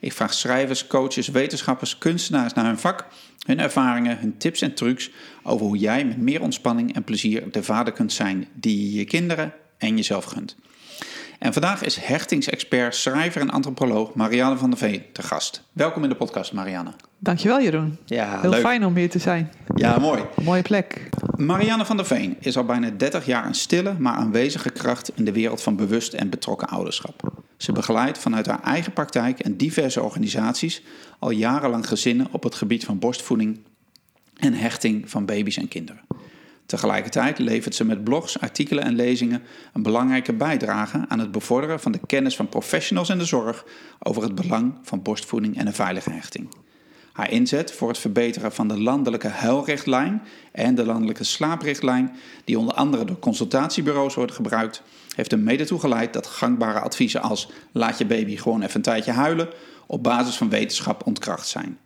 Ik vraag schrijvers, coaches, wetenschappers, kunstenaars naar hun vak, hun ervaringen, hun tips en trucs over hoe jij met meer ontspanning en plezier de vader kunt zijn die je kinderen en jezelf gunt. En vandaag is hechtingsexpert, schrijver en antropoloog Marianne van der Veen te gast. Welkom in de podcast, Marianne. Dankjewel, Jeroen. Ja, Heel leuk. fijn om hier te zijn. Ja, mooi. Mooie plek. Marianne van der Veen is al bijna 30 jaar een stille, maar aanwezige kracht in de wereld van bewust en betrokken ouderschap. Ze begeleidt vanuit haar eigen praktijk en diverse organisaties al jarenlang gezinnen op het gebied van borstvoeding en hechting van baby's en kinderen. Tegelijkertijd levert ze met blogs, artikelen en lezingen een belangrijke bijdrage aan het bevorderen van de kennis van professionals in de zorg over het belang van borstvoeding en een veilige hechting. Haar inzet voor het verbeteren van de landelijke huilrichtlijn en de landelijke slaaprichtlijn, die onder andere door consultatiebureaus worden gebruikt, heeft er mede toe geleid dat gangbare adviezen als laat je baby gewoon even een tijdje huilen op basis van wetenschap ontkracht zijn.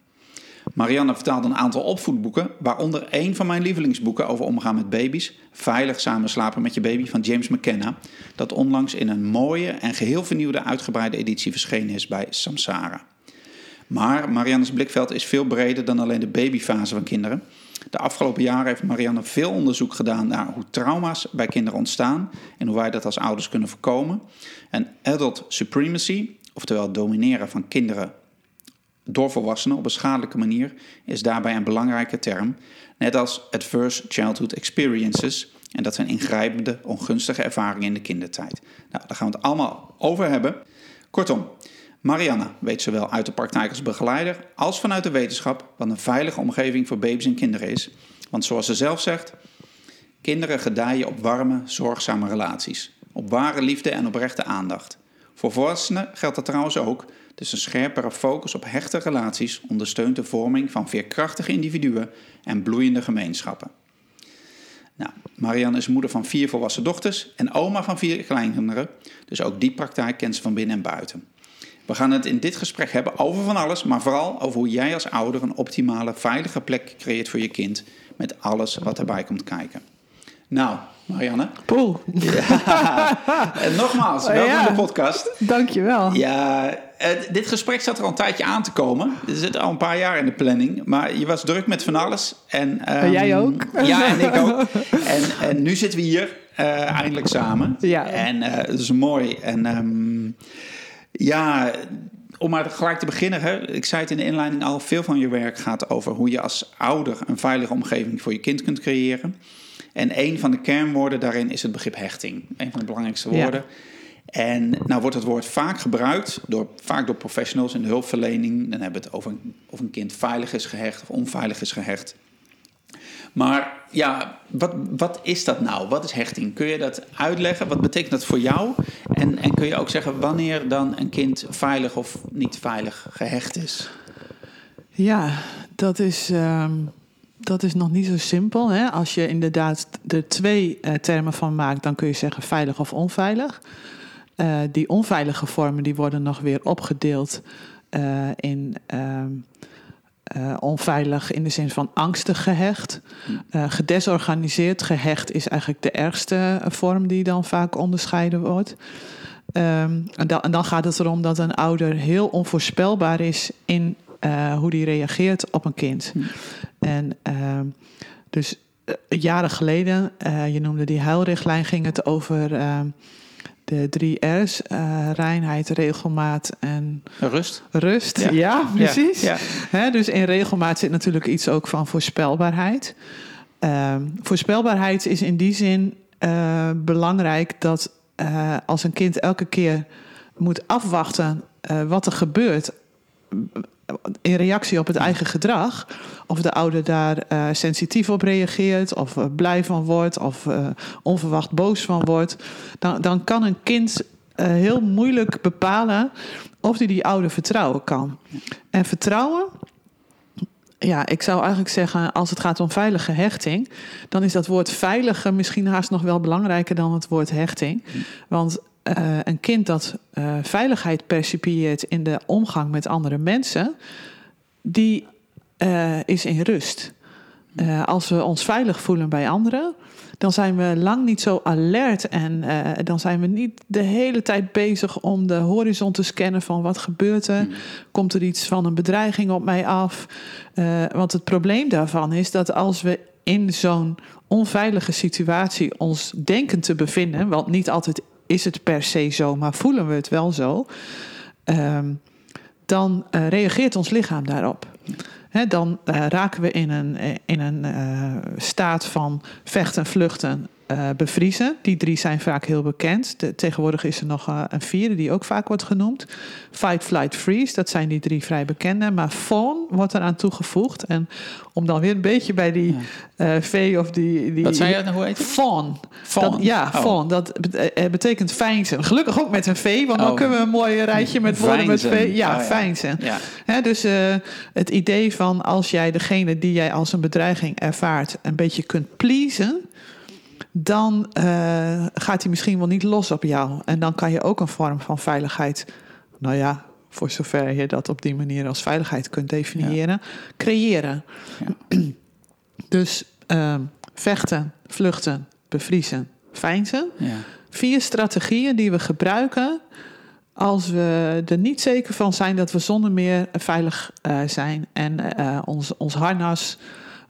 Marianne vertaalde een aantal opvoedboeken, waaronder één van mijn lievelingsboeken over omgaan met baby's, Veilig samen slapen met je baby van James McKenna, dat onlangs in een mooie en geheel vernieuwde uitgebreide editie verschenen is bij Samsara. Maar Marianne's blikveld is veel breder dan alleen de babyfase van kinderen. De afgelopen jaren heeft Marianne veel onderzoek gedaan naar hoe trauma's bij kinderen ontstaan en hoe wij dat als ouders kunnen voorkomen. En adult supremacy, oftewel domineren van kinderen door volwassenen op een schadelijke manier, is daarbij een belangrijke term, net als adverse childhood experiences. En dat zijn ingrijpende, ongunstige ervaringen in de kindertijd. Nou, daar gaan we het allemaal over hebben. Kortom, Marianne weet zowel uit de praktijk als begeleider als vanuit de wetenschap wat een veilige omgeving voor baby's en kinderen is. Want zoals ze zelf zegt, kinderen gedijen op warme, zorgzame relaties, op ware liefde en oprechte aandacht. Voor volwassenen geldt dat trouwens ook, dus een scherpere focus op hechte relaties ondersteunt de vorming van veerkrachtige individuen en bloeiende gemeenschappen. Nou, Marianne is moeder van vier volwassen dochters en oma van vier kleinkinderen, dus ook die praktijk kent ze van binnen en buiten. We gaan het in dit gesprek hebben over van alles, maar vooral over hoe jij als ouder een optimale, veilige plek creëert voor je kind met alles wat erbij komt kijken. Nou, Marianne. Poel. En nogmaals, welkom Ja. in de podcast. Dankjewel. Ja, eh, dit gesprek zat er al een tijdje aan te komen. Er zit al een paar jaar in de planning. Maar je was druk met van alles. En, ehm, En jij ook? Ja, en ik ook. En, en nu zitten we hier eh, eindelijk samen. Ja. En eh, dat is mooi. En ehm, ja, om maar gelijk te beginnen. Hè, ik zei het in de inleiding al. Veel van je werk gaat over hoe je als ouder een veilige omgeving voor je kind kunt creëren. En een van de kernwoorden daarin is het begrip hechting. Een van de belangrijkste Ja. woorden. En nou wordt het woord vaak gebruikt, door, vaak door professionals in de hulpverlening. Dan hebben we het over een- of een kind veilig is gehecht of onveilig is gehecht. Maar ja, wat, wat is dat nou? Wat is hechting? Kun je dat uitleggen? Wat betekent dat voor jou? En, en kun je ook zeggen wanneer dan een kind veilig of niet veilig gehecht is? Ja, dat is, ehm, dat is nog niet zo simpel. Hè? Als je inderdaad er twee eh, termen van maakt, dan kun je zeggen veilig of onveilig. Eh, die onveilige vormen die worden nog weer opgedeeld eh, in ehm, eh, onveilig in de zin van angstig gehecht. Eh, gedesorganiseerd gehecht is eigenlijk de ergste vorm die dan vaak onderscheiden wordt. Ehm, en, dan, en dan gaat het erom dat een ouder heel onvoorspelbaar is in eh, hoe die reageert op een kind. En ehm, dus eh, jaren geleden, eh, je noemde die huilrichtlijn, ging het over ehm, de drie R's: eh, reinheid, regelmaat en Rust? rust. Ja. Ja, precies. Ja, Hè, dus in regelmaat zit natuurlijk iets ook van voorspelbaarheid. Ehm, voorspelbaarheid is in die zin eh, belangrijk dat eh, als een kind elke keer moet afwachten eh, wat er gebeurt in reactie op het eigen gedrag, of de ouder daar eh, sensitief op reageert, of eh, blij van wordt, of eh, onverwacht boos van wordt, dan, dan kan een kind heel moeilijk bepalen of hij die ouder vertrouwen kan. En vertrouwen, ja, ik zou eigenlijk zeggen, als het gaat om veilige hechting, dan is dat woord veilige misschien haast nog wel belangrijker dan het woord hechting. Want uh, een kind dat uh, veiligheid percipieert in de omgang met andere mensen, die uh, is in rust. als we ons veilig voelen bij anderen, dan zijn we lang niet zo alert en dan zijn we niet de hele tijd bezig om de horizon te scannen van wat gebeurt er. Komt er iets van een bedreiging op mij af? want het probleem daarvan is dat als we in zo'n onveilige situatie ons denken te bevinden, want niet altijd is het per se zo, maar voelen we het wel zo, um, dan uh, reageert ons lichaam daarop. Dan uh, raken we in een, in een staat van vechten, vluchten, bevriezen. Die drie zijn vaak heel bekend. Tegenwoordig is er nog een vierde die ook vaak wordt genoemd. Fight, flight, freeze. Dat zijn die drie vrij bekende. Maar fawn wordt eraan toegevoegd. En om dan weer een beetje bij die ja. uh, V of die, die... Wat zei je? Hoe heet? Fawn. Dat, ja, oh. fawn. Dat betekent fijnzen. Gelukkig ook met een V. Want oh. dan kunnen we een mooi rijtje met woorden met V. Ja, oh. Ja. He, dus het idee van als jij degene die jij als een bedreiging ervaart... een beetje kunt pleasen dan uh, gaat hij misschien wel niet los op jou. En dan kan je ook een vorm van veiligheid, nou ja, voor zover je dat op die manier als veiligheid kunt definiëren, creëren. Dus uh, vechten, vluchten, bevriezen, veinzen. Ja. Vier strategieën die we gebruiken als we er niet zeker van zijn dat we zonder meer veilig uh, zijn en ons, ons harnas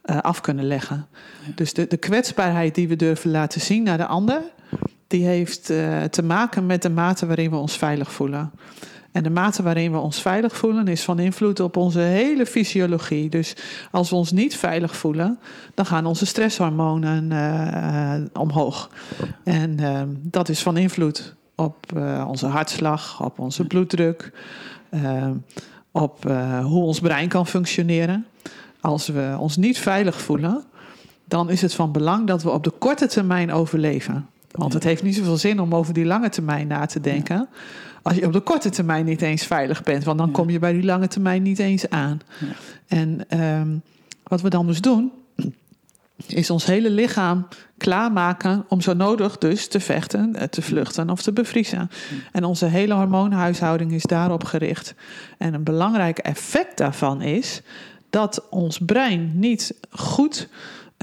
uh, af kunnen leggen. Ja. Dus de, de kwetsbaarheid die we durven laten zien naar de ander, die heeft te maken met de mate waarin we ons veilig voelen. En de mate waarin we ons veilig voelen is van invloed op onze hele fysiologie. Dus als we ons niet veilig voelen, dan gaan onze stresshormonen uh, omhoog. En dat is van invloed op onze hartslag, op onze bloeddruk, op hoe ons brein kan functioneren als we ons niet veilig voelen, dan is het van belang dat we op de korte termijn overleven. Want het heeft niet zoveel zin om over die lange termijn na te denken. Als je op de korte termijn niet eens veilig bent, want dan kom je bij die lange termijn niet eens aan. En um, wat we dan dus doen, is ons hele lichaam klaarmaken om zo nodig dus te vechten, eh, te vluchten of te bevriezen. En onze hele hormoonhuishouding is daarop gericht. En een belangrijk effect daarvan is dat ons brein niet goed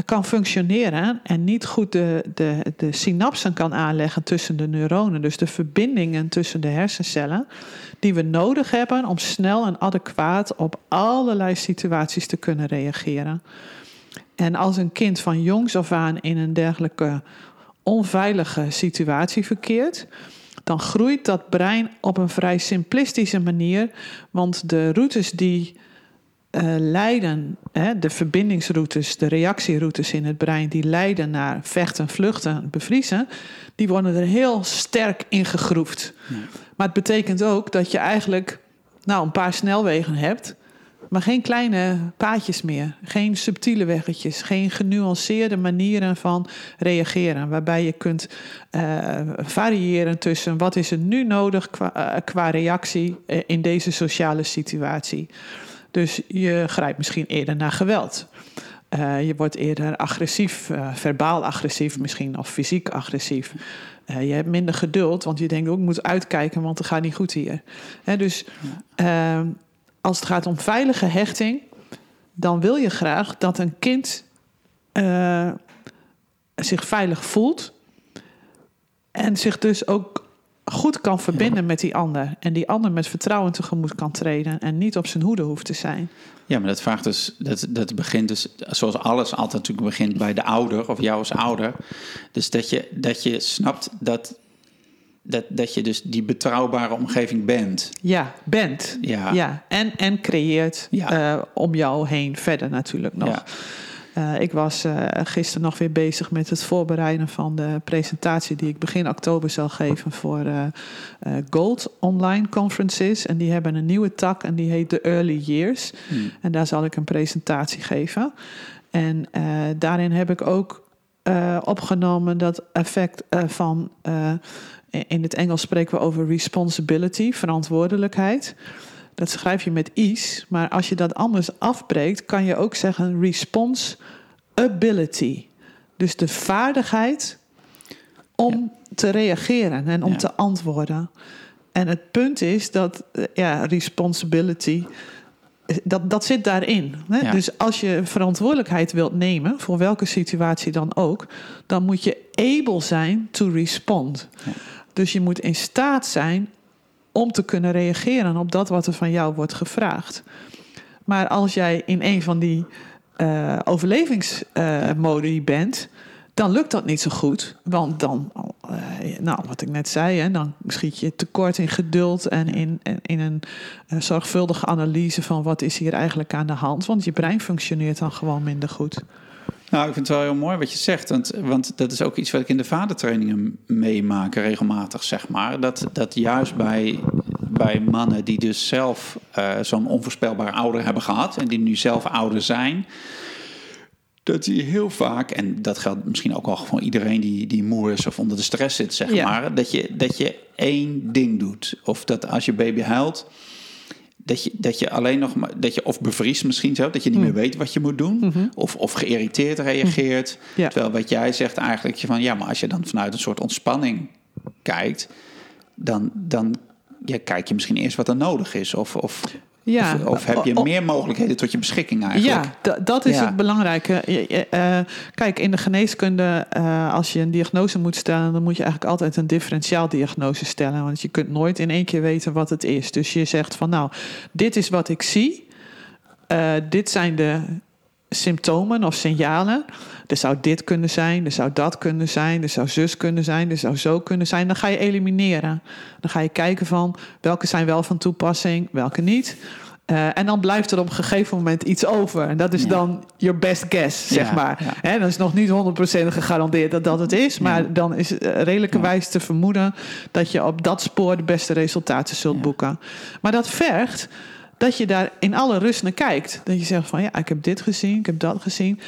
kan functioneren en niet goed de, de, de synapsen kan aanleggen tussen de neuronen, dus de verbindingen tussen de hersencellen, die we nodig hebben om snel en adequaat op allerlei situaties te kunnen reageren. En als een kind van jongs af aan in een dergelijke onveilige situatie verkeert, dan groeit dat brein op een vrij simplistische manier, want de routes die uh, leiden, hè, de verbindingsroutes, de reactieroutes in het brein, die leiden naar vechten, vluchten, bevriezen, die worden er heel sterk ingegroefd. Ja. Maar het betekent ook dat je eigenlijk nou, een paar snelwegen hebt, maar geen kleine paadjes meer, geen subtiele weggetjes, geen genuanceerde manieren van reageren, waarbij je kunt uh, variëren tussen wat is er nu nodig qua, uh, qua reactie in deze sociale situatie. Dus je grijpt misschien eerder naar geweld. Uh, je wordt eerder agressief, uh, verbaal agressief misschien, of fysiek agressief. Uh, je hebt minder geduld, want je denkt ook, ik moet uitkijken, want het gaat niet goed hier. Hè, dus ehm, als het gaat om veilige hechting, dan wil je graag dat een kind zich veilig voelt. En zich dus ook goed kan verbinden met die ander. En die ander met vertrouwen tegemoet kan treden. En niet op zijn hoede hoeft te zijn. Ja, maar dat vraagt dus, dat, dat begint dus, zoals alles altijd natuurlijk begint bij de ouder of jou als ouder. Dus dat je, dat je snapt dat, dat, dat je dus die betrouwbare omgeving bent. Ja, bent. Ja. ja. En, en creëert ja. Uh, om jou heen verder natuurlijk nog. Ja. Uh, ik was uh, gisteren nog weer bezig met het voorbereiden van de presentatie die ik begin oktober zal geven voor uh, Gold Online Conferences. En die hebben een nieuwe tak en die heet The Early Years. Hmm. En daar zal ik een presentatie geven. En daarin heb ik ook eh, opgenomen dat effect eh, van. eh, in het Engels spreken we over responsibility, verantwoordelijkheid. Dat schrijf je met is, maar als je dat anders afbreekt, kan je ook zeggen responsibility. Dus de vaardigheid om te reageren en om Ja. te antwoorden. En het punt is dat eh, ja, responsibility, eh, dat, dat zit daarin. Hè? Ja. Dus als je verantwoordelijkheid wilt nemen, voor welke situatie dan ook, dan moet je able zijn to respond. Dus je moet in staat zijn om te kunnen reageren op dat wat er van jou wordt gevraagd. Maar als jij in een van die eh overlevingsmodi bent, dan lukt dat niet zo goed. Want dan, eh, nou, wat ik net zei, hè, dan schiet je tekort in geduld en in, in, in een eh, zorgvuldige analyse van wat is hier eigenlijk aan de hand. Want je brein functioneert dan gewoon minder goed. Nou, ik vind het wel heel mooi wat je zegt. Want, want dat is ook iets wat ik in de vadertrainingen meemaak regelmatig, zeg maar. Dat, dat juist bij, bij mannen die dus zelf eh, zo'n onvoorspelbare ouder hebben gehad... en die nu zelf ouder zijn... dat die heel vaak, en dat geldt misschien ook wel voor iedereen die, die moe is of onder de stress zit, zeg Ja. maar... Dat je, dat je één ding doet. Of dat als je baby huilt... Dat je, dat je alleen nog maar, dat je of bevriest misschien zo, dat je niet meer weet wat je moet doen. Of, of geïrriteerd reageert. Ja. Terwijl wat jij zegt eigenlijk, je van ja, maar als je dan vanuit een soort ontspanning kijkt, dan, dan ja, kijk je misschien eerst wat er nodig is. Of, of, Ja. of, of heb je meer mogelijkheden tot je beschikking eigenlijk. Ja, da- dat is Ja. het belangrijke. Eh, kijk, in de geneeskunde, eh, als je een diagnose moet stellen, dan moet je eigenlijk altijd een differentiaaldiagnose stellen. Want je kunt nooit in één keer weten wat het is. Dus je zegt van nou, dit is wat ik zie. Eh, dit zijn de symptomen of signalen. Er zou dit kunnen zijn, er zou dat kunnen zijn, er zou zus kunnen zijn, er zou zo kunnen zijn. Dan ga je elimineren. Dan ga je kijken van welke zijn wel van toepassing, welke niet. Eh, en dan blijft er op een gegeven moment iets over. En dat is Ja. dan your best guess, zeg Ja, maar. ja. Dan is nog niet 100% gegarandeerd dat dat het is. Maar dan is eh, redelijkerwijs te vermoeden... dat je op dat spoor de beste resultaten zult boeken. Maar dat vergt dat je daar in alle rust naar kijkt. Dat je zegt van ja, ik heb dit gezien, ik heb dat gezien.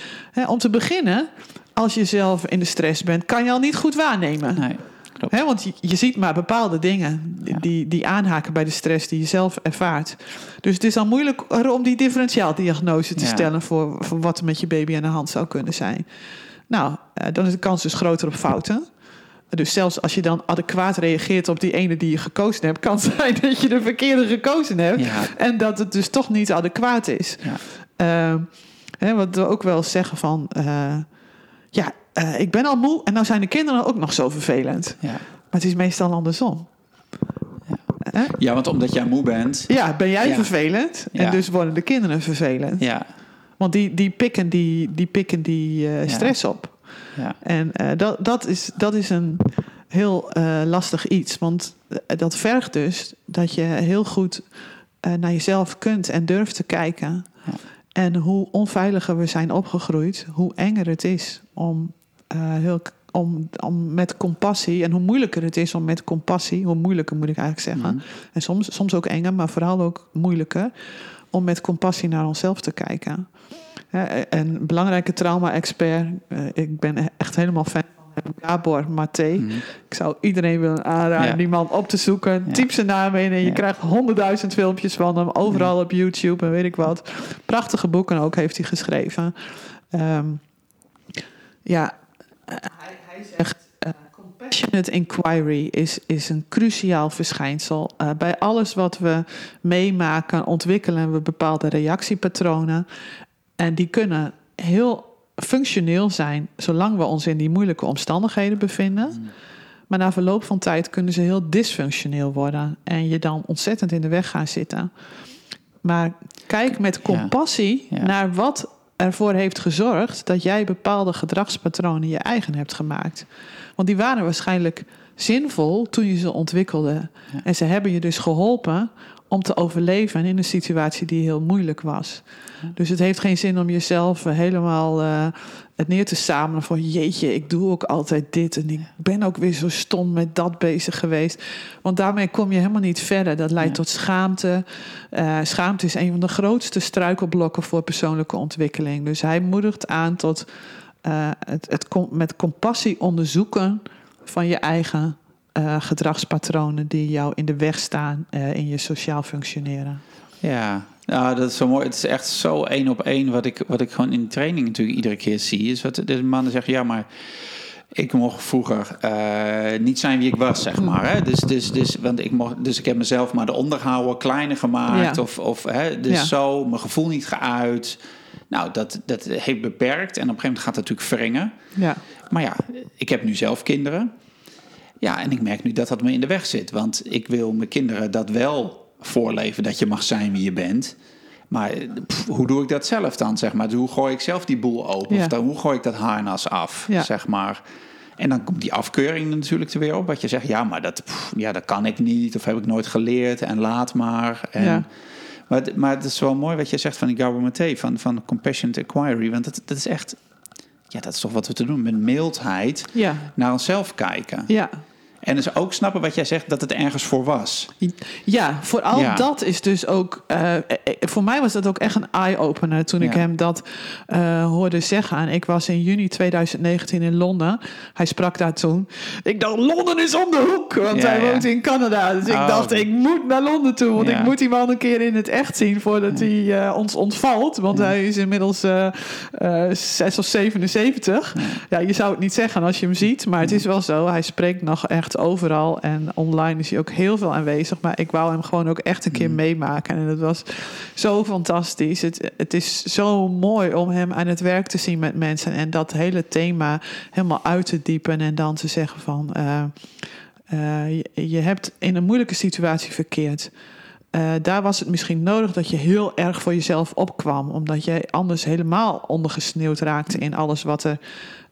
Om te beginnen, als je zelf in de stress bent... kan je al niet goed waarnemen. Nee, klopt. Hè, want je, je ziet maar bepaalde dingen Ja. die, die aanhaken bij de stress die je zelf ervaart. Dus het is dan moeilijk om die differentiaaldiagnose te Ja. stellen voor, voor wat er met je baby aan de hand zou kunnen zijn. Nou, eh, dan is de kans dus groter op fouten. Dus zelfs als je dan adequaat reageert op die ene die je gekozen hebt, kan het zijn dat je de verkeerde gekozen hebt. Ja. En dat het dus toch niet adequaat is. Ja. Eh, hè, wat we ook wel zeggen van, eh, ja, eh, ik ben al moe en nou zijn de kinderen ook nog zo vervelend. Ja. Maar het is meestal andersom. Hè? ja, want omdat jij moe bent. Ja, ben jij Ja. vervelend en Ja. dus worden de kinderen vervelend. Ja, Want die, die pikken die, die, pikken die eh, Ja. stress op. ja, En eh, dat, dat, is, dat is een heel eh, lastig iets. Want eh, dat vergt dus dat je heel goed naar jezelf kunt en durft te kijken. Ja. En hoe onveiliger we zijn opgegroeid, hoe enger het is om, heel, om, om met compassie. En hoe moeilijker het is om met compassie, hoe moeilijker moet ik eigenlijk zeggen. Mhm. En soms, soms ook enger, maar vooral ook moeilijker. Om met compassie naar onszelf te kijken. Een belangrijke trauma-expert. eh, Ik ben echt helemaal fan van Gabor Maté. Mhm. Ik zou iedereen willen aanraden Ja. die man op te zoeken. Ja. Typ zijn naam in en je Ja. krijgt honderdduizend filmpjes van hem. Overal op YouTube en weet ik wat. Prachtige boeken ook heeft hij geschreven. Ehm, ja, hij, hij zegt... eh, compassionate inquiry is, is een cruciaal verschijnsel. Eh, bij alles wat we meemaken ontwikkelen we bepaalde reactiepatronen. En die kunnen heel functioneel zijn zolang we ons in die moeilijke omstandigheden bevinden. Maar na verloop van tijd kunnen ze heel dysfunctioneel worden en je dan ontzettend in de weg gaan zitten. Maar kijk met compassie Ja. naar wat ervoor heeft gezorgd dat jij bepaalde gedragspatronen je eigen hebt gemaakt. Want die waren waarschijnlijk zinvol toen je ze ontwikkelde. Ja. En ze hebben je dus geholpen om te overleven in een situatie die heel moeilijk was. Dus het heeft geen zin om jezelf eh, helemaal eh, het neer te samelen van jeetje, ik doe ook altijd dit en ik ben ook weer zo stom met dat bezig geweest. Want daarmee kom je helemaal niet verder. Dat leidt Ja. tot schaamte. Eh, schaamte is een van de grootste struikelblokken voor persoonlijke ontwikkeling. Dus hij moedigt aan tot het, het com- met compassie onderzoeken van je eigen eh, gedragspatronen die jou in de weg staan eh, in je sociaal functioneren. Ja, nou, dat is zo mooi. Het is echt zo één op één wat ik, wat ik gewoon in de training natuurlijk iedere keer zie. Is wat de mannen zeggen, ja, maar ik mocht vroeger eh, niet zijn wie ik was, zeg maar. Hè? Dus, dus, dus, want ik mocht, dus ik heb mezelf maar de onderhouwer kleiner gemaakt. Ja. Of, of hè, dus Ja. zo, mijn gevoel niet geuit. Nou, dat, dat heeft beperkt. En op een gegeven moment gaat het natuurlijk wringen. Ja, Maar ja, ik heb nu zelf kinderen. Ja, en ik merk nu dat dat me in de weg zit. Want ik wil mijn kinderen dat wel voorleven, dat je mag zijn wie je bent. Maar pff, hoe doe ik dat zelf dan, zeg maar? Dus hoe gooi ik zelf die boel open? Ja. Of dan, hoe gooi ik dat harnas af, Ja. zeg maar? En dan komt die afkeuring natuurlijk er weer op. Wat je zegt, ja, maar dat, pff, ja, dat kan ik niet. Of heb ik nooit geleerd en laat maar. En, Ja. maar, het- maar het is wel mooi wat je zegt van die Gabor van, van Compassionate Inquiry. Want dat, dat is echt, ja, dat is toch wat we te doen. Met mildheid naar onszelf kijken. ja. En dus ook snappen wat jij zegt, dat het ergens voor was. Ja, vooral Ja. dat is dus ook. eh, eh, voor mij was dat ook echt een eye-opener toen ik hem dat eh, hoorde zeggen. En ik was in juni 2019 in Londen. Hij sprak daar toen. Ik dacht, Londen is om de hoek, want Ja, hij woont in Canada. Dus ik Oh. dacht, ik moet naar Londen toe, want ik moet die man een keer in het echt zien voordat hij ons ontvalt. Want hij is inmiddels eh eh 6 of 77. Ja, je zou het niet zeggen als je hem ziet, maar het is wel zo. Hij spreekt nog echt overal en online is hij ook heel veel aanwezig. Maar ik wou hem gewoon ook echt een keer meemaken. En het was zo fantastisch. Het, het is zo mooi om hem aan het werk te zien met mensen en dat hele thema helemaal uit te diepen en dan te zeggen van. eh, eh, je, je hebt in een moeilijke situatie verkeerd. Eh, daar was het misschien nodig dat je heel erg voor jezelf opkwam. Omdat jij anders helemaal ondergesneeuwd raakte in alles wat er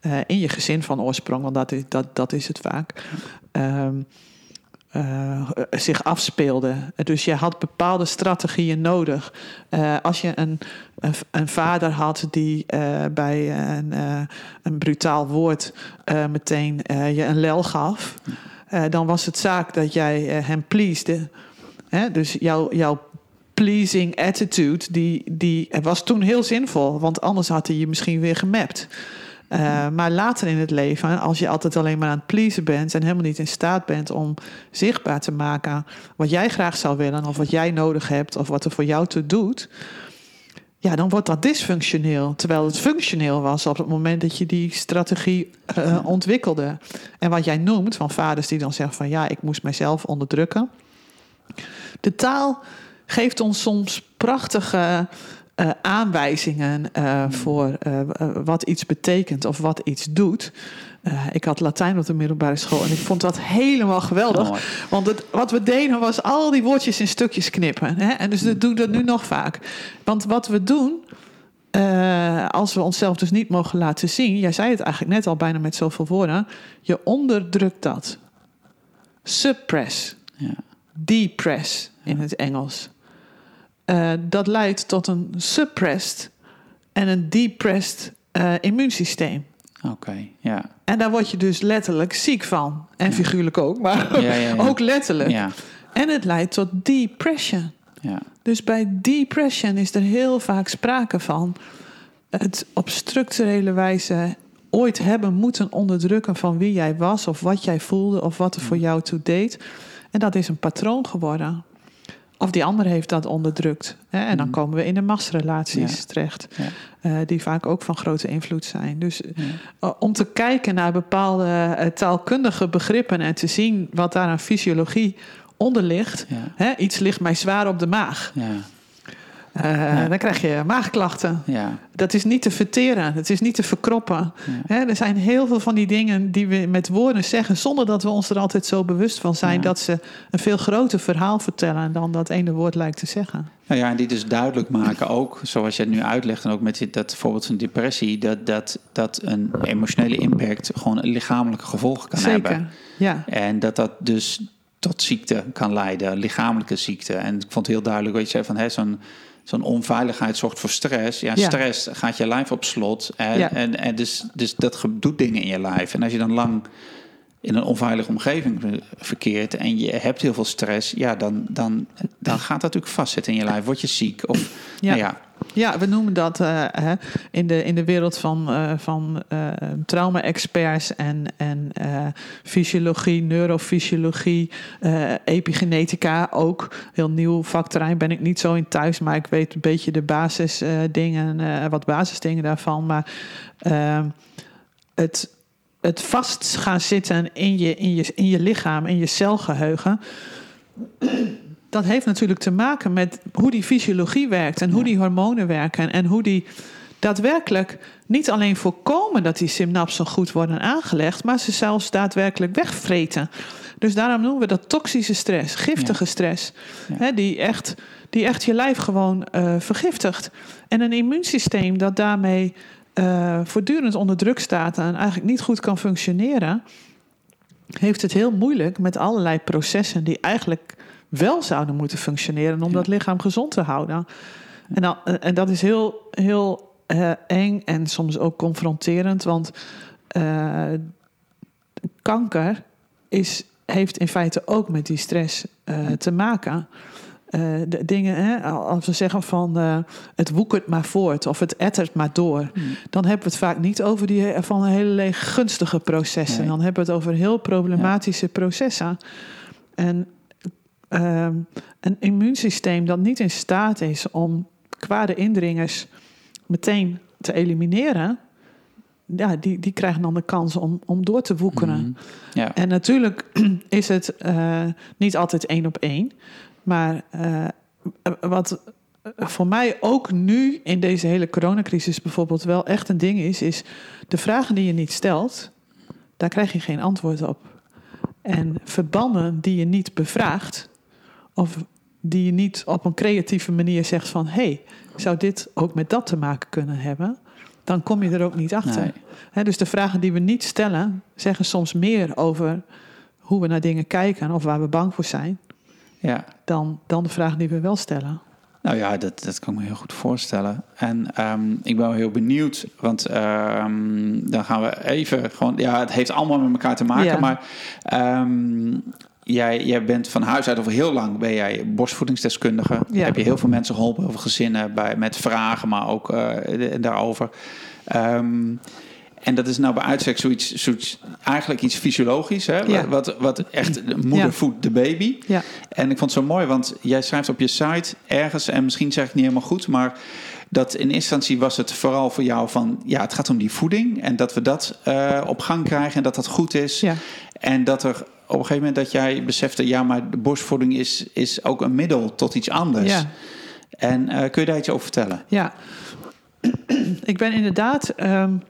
eh, in je gezin van oorsprong, want dat is, dat, dat is het vaak, ehm, eh, zich afspeelde. Dus je had bepaalde strategieën nodig. Eh, als je een, een, vader had die bij een, een brutaal woord meteen je een lel gaf, dan was het zaak dat jij hem pleasde. Dus jouw, jouw pleasing attitude, die, die was toen heel zinvol. Want anders had hij je misschien weer gemapt. Uh, maar later in het leven, als je altijd alleen maar aan het pleasen bent... en helemaal niet in staat bent om zichtbaar te maken... wat jij graag zou willen of wat jij nodig hebt... of wat er voor jou toe doet... ja, dan wordt dat dysfunctioneel. Terwijl het functioneel was op het moment dat je die strategie uh, ontwikkelde. En wat jij noemt van vaders die dan zeggen van... ja, ik moest mijzelf onderdrukken. De taal geeft ons soms prachtige uh, aanwijzingen uh, voor uh, wat iets betekent of wat iets doet. ik had Latijn op de middelbare school en ik vond dat helemaal geweldig. Oh, want het, wat we deden was al die woordjes in stukjes knippen. Hè? En dus dat doe ik dat nu nog vaak. Want wat we doen, als we onszelf dus niet mogen laten zien... jij zei het eigenlijk net al bijna met zoveel woorden... je onderdrukt dat. Suppress. Ja. Depress in het Engels. Uh, dat leidt tot een suppressed en een depressed uh, immuunsysteem. Oké, okay, ja. En daar word je dus letterlijk ziek van. En ja. figuurlijk ook, maar ja, ja, ook letterlijk. En het leidt tot depression. Dus bij depression is er heel vaak sprake van het op structurele wijze ooit hebben moeten onderdrukken van wie jij was, of wat jij voelde, of wat er voor jou toe deed. En dat is een patroon geworden. Of die ander heeft dat onderdrukt. Hè? En dan Mm. komen we in de machtsrelaties Ja. terecht. Ja. eh, die vaak ook van grote invloed zijn. Dus eh, om te kijken naar bepaalde eh, taalkundige begrippen en te zien wat daar aan fysiologie onder ligt. Hè? Iets ligt mij zwaar op de maag. Ja. Eh, Dan krijg je maagklachten. Ja. Dat is niet te verteren, het is niet te verkroppen. Hè, er zijn heel veel van die dingen die we met woorden zeggen, zonder dat we ons er altijd zo bewust van zijn dat ze een veel groter verhaal vertellen dan dat ene woord lijkt te zeggen. Nou ja, en die dus duidelijk maken ook, zoals je het nu uitlegt... en ook met dit, dat voorbeeld van depressie... Dat, dat, dat een emotionele impact gewoon een lichamelijke gevolgen kan Zeker. hebben. Ja. En dat dat dus tot ziekte kan leiden, lichamelijke ziekte. En ik vond het heel duidelijk wat je zei van... Hè, zo'n zo'n onveiligheid zorgt voor stress. Ja, Ja. stress gaat je lijf op slot. En, Ja. en, en dus, dus dat doet dingen in je lijf. En als je dan lang in een onveilige omgeving ver- verkeert... en je hebt heel veel stress... ja, dan, dan, dan gaat dat natuurlijk vastzitten in je lijf. Word je ziek. Of, Ja. Nou ja, Ja, we noemen dat hè, in, de, in de wereld van, uh, van uh, trauma-experts en, en fysiologie, neurofysiologie, epigenetica ook. Heel nieuw vakterrein ben ik niet zo in thuis, maar ik weet een beetje de basisdingen, wat basisdingen daarvan. Maar ehm, het, het vast gaan zitten in je, in, je, in je lichaam, in je celgeheugen dat heeft natuurlijk te maken met hoe die fysiologie werkt en hoe die hormonen werken en hoe die daadwerkelijk niet alleen voorkomen dat die synapsen goed worden aangelegd, maar ze zelfs daadwerkelijk wegvreten. Dus daarom noemen we dat toxische stress, giftige stress, hè, die, echt, die echt je lijf gewoon uh, vergiftigt. En een immuunsysteem dat daarmee uh, voortdurend onder druk staat en eigenlijk niet goed kan functioneren, heeft het heel moeilijk met allerlei processen die eigenlijk wel zouden moeten functioneren om dat lichaam gezond te houden. En, dan, en dat is heel, heel uh, eng en soms ook confronterend, want uh, kanker is, heeft in feite ook met die stress uh, te maken. de dingen, hè, als we zeggen van het woekert maar voort of het ettert maar door, mm. dan hebben we het vaak niet over die van een hele gunstige processen. Nee. Dan hebben we het over heel problematische ja. processen. En Ehm, een immuunsysteem dat niet in staat is om kwade indringers meteen te elimineren, ja, die, die krijgen dan de kans om, om door te woekeren. Mhm. En natuurlijk is het uh, niet altijd één op één. Maar uh, wat voor mij ook nu in deze hele coronacrisis bijvoorbeeld wel echt een ding is, is de vragen die je niet stelt, daar krijg je geen antwoord op. En verbanden die je niet bevraagt, of die je niet op een creatieve manier zegt van... hé, hey, zou dit ook met dat te maken kunnen hebben? Dan kom je er ook niet achter. dus de vragen die we niet stellen... zeggen soms meer over hoe we naar dingen kijken... of waar we bang voor zijn... Ja. Dan, dan de vragen die we wel stellen. Nou ja, dat, dat kan ik me heel goed voorstellen. En um, ik ben wel heel benieuwd, want um, dan gaan we even gewoon... Ja, het heeft allemaal met elkaar te maken, ja. maar... Um, jij, jij bent van huis uit over heel lang ben jij borstvoedingsdeskundige. Ja. Heb je heel veel mensen geholpen over gezinnen bij, met vragen, maar ook uh, daarover. Um, en dat is nou bij uitstek zoiets, zoiets eigenlijk iets fysiologisch, hè? Ja. Wat, wat echt de moeder ja. voedt de baby. Ja. En ik vond het zo mooi, want jij schrijft op je site ergens, en misschien zeg ik niet helemaal goed, maar dat in eerste instantie was het vooral voor jou van, ja, het gaat om die voeding en dat we dat uh, op gang krijgen en dat dat goed is. Ja. En dat er op een gegeven moment dat jij besefte, ja, maar de borstvoeding is, is ook een middel tot iets anders. Ja. En uh, kun je daar iets over vertellen? Ja, ik ben inderdaad um,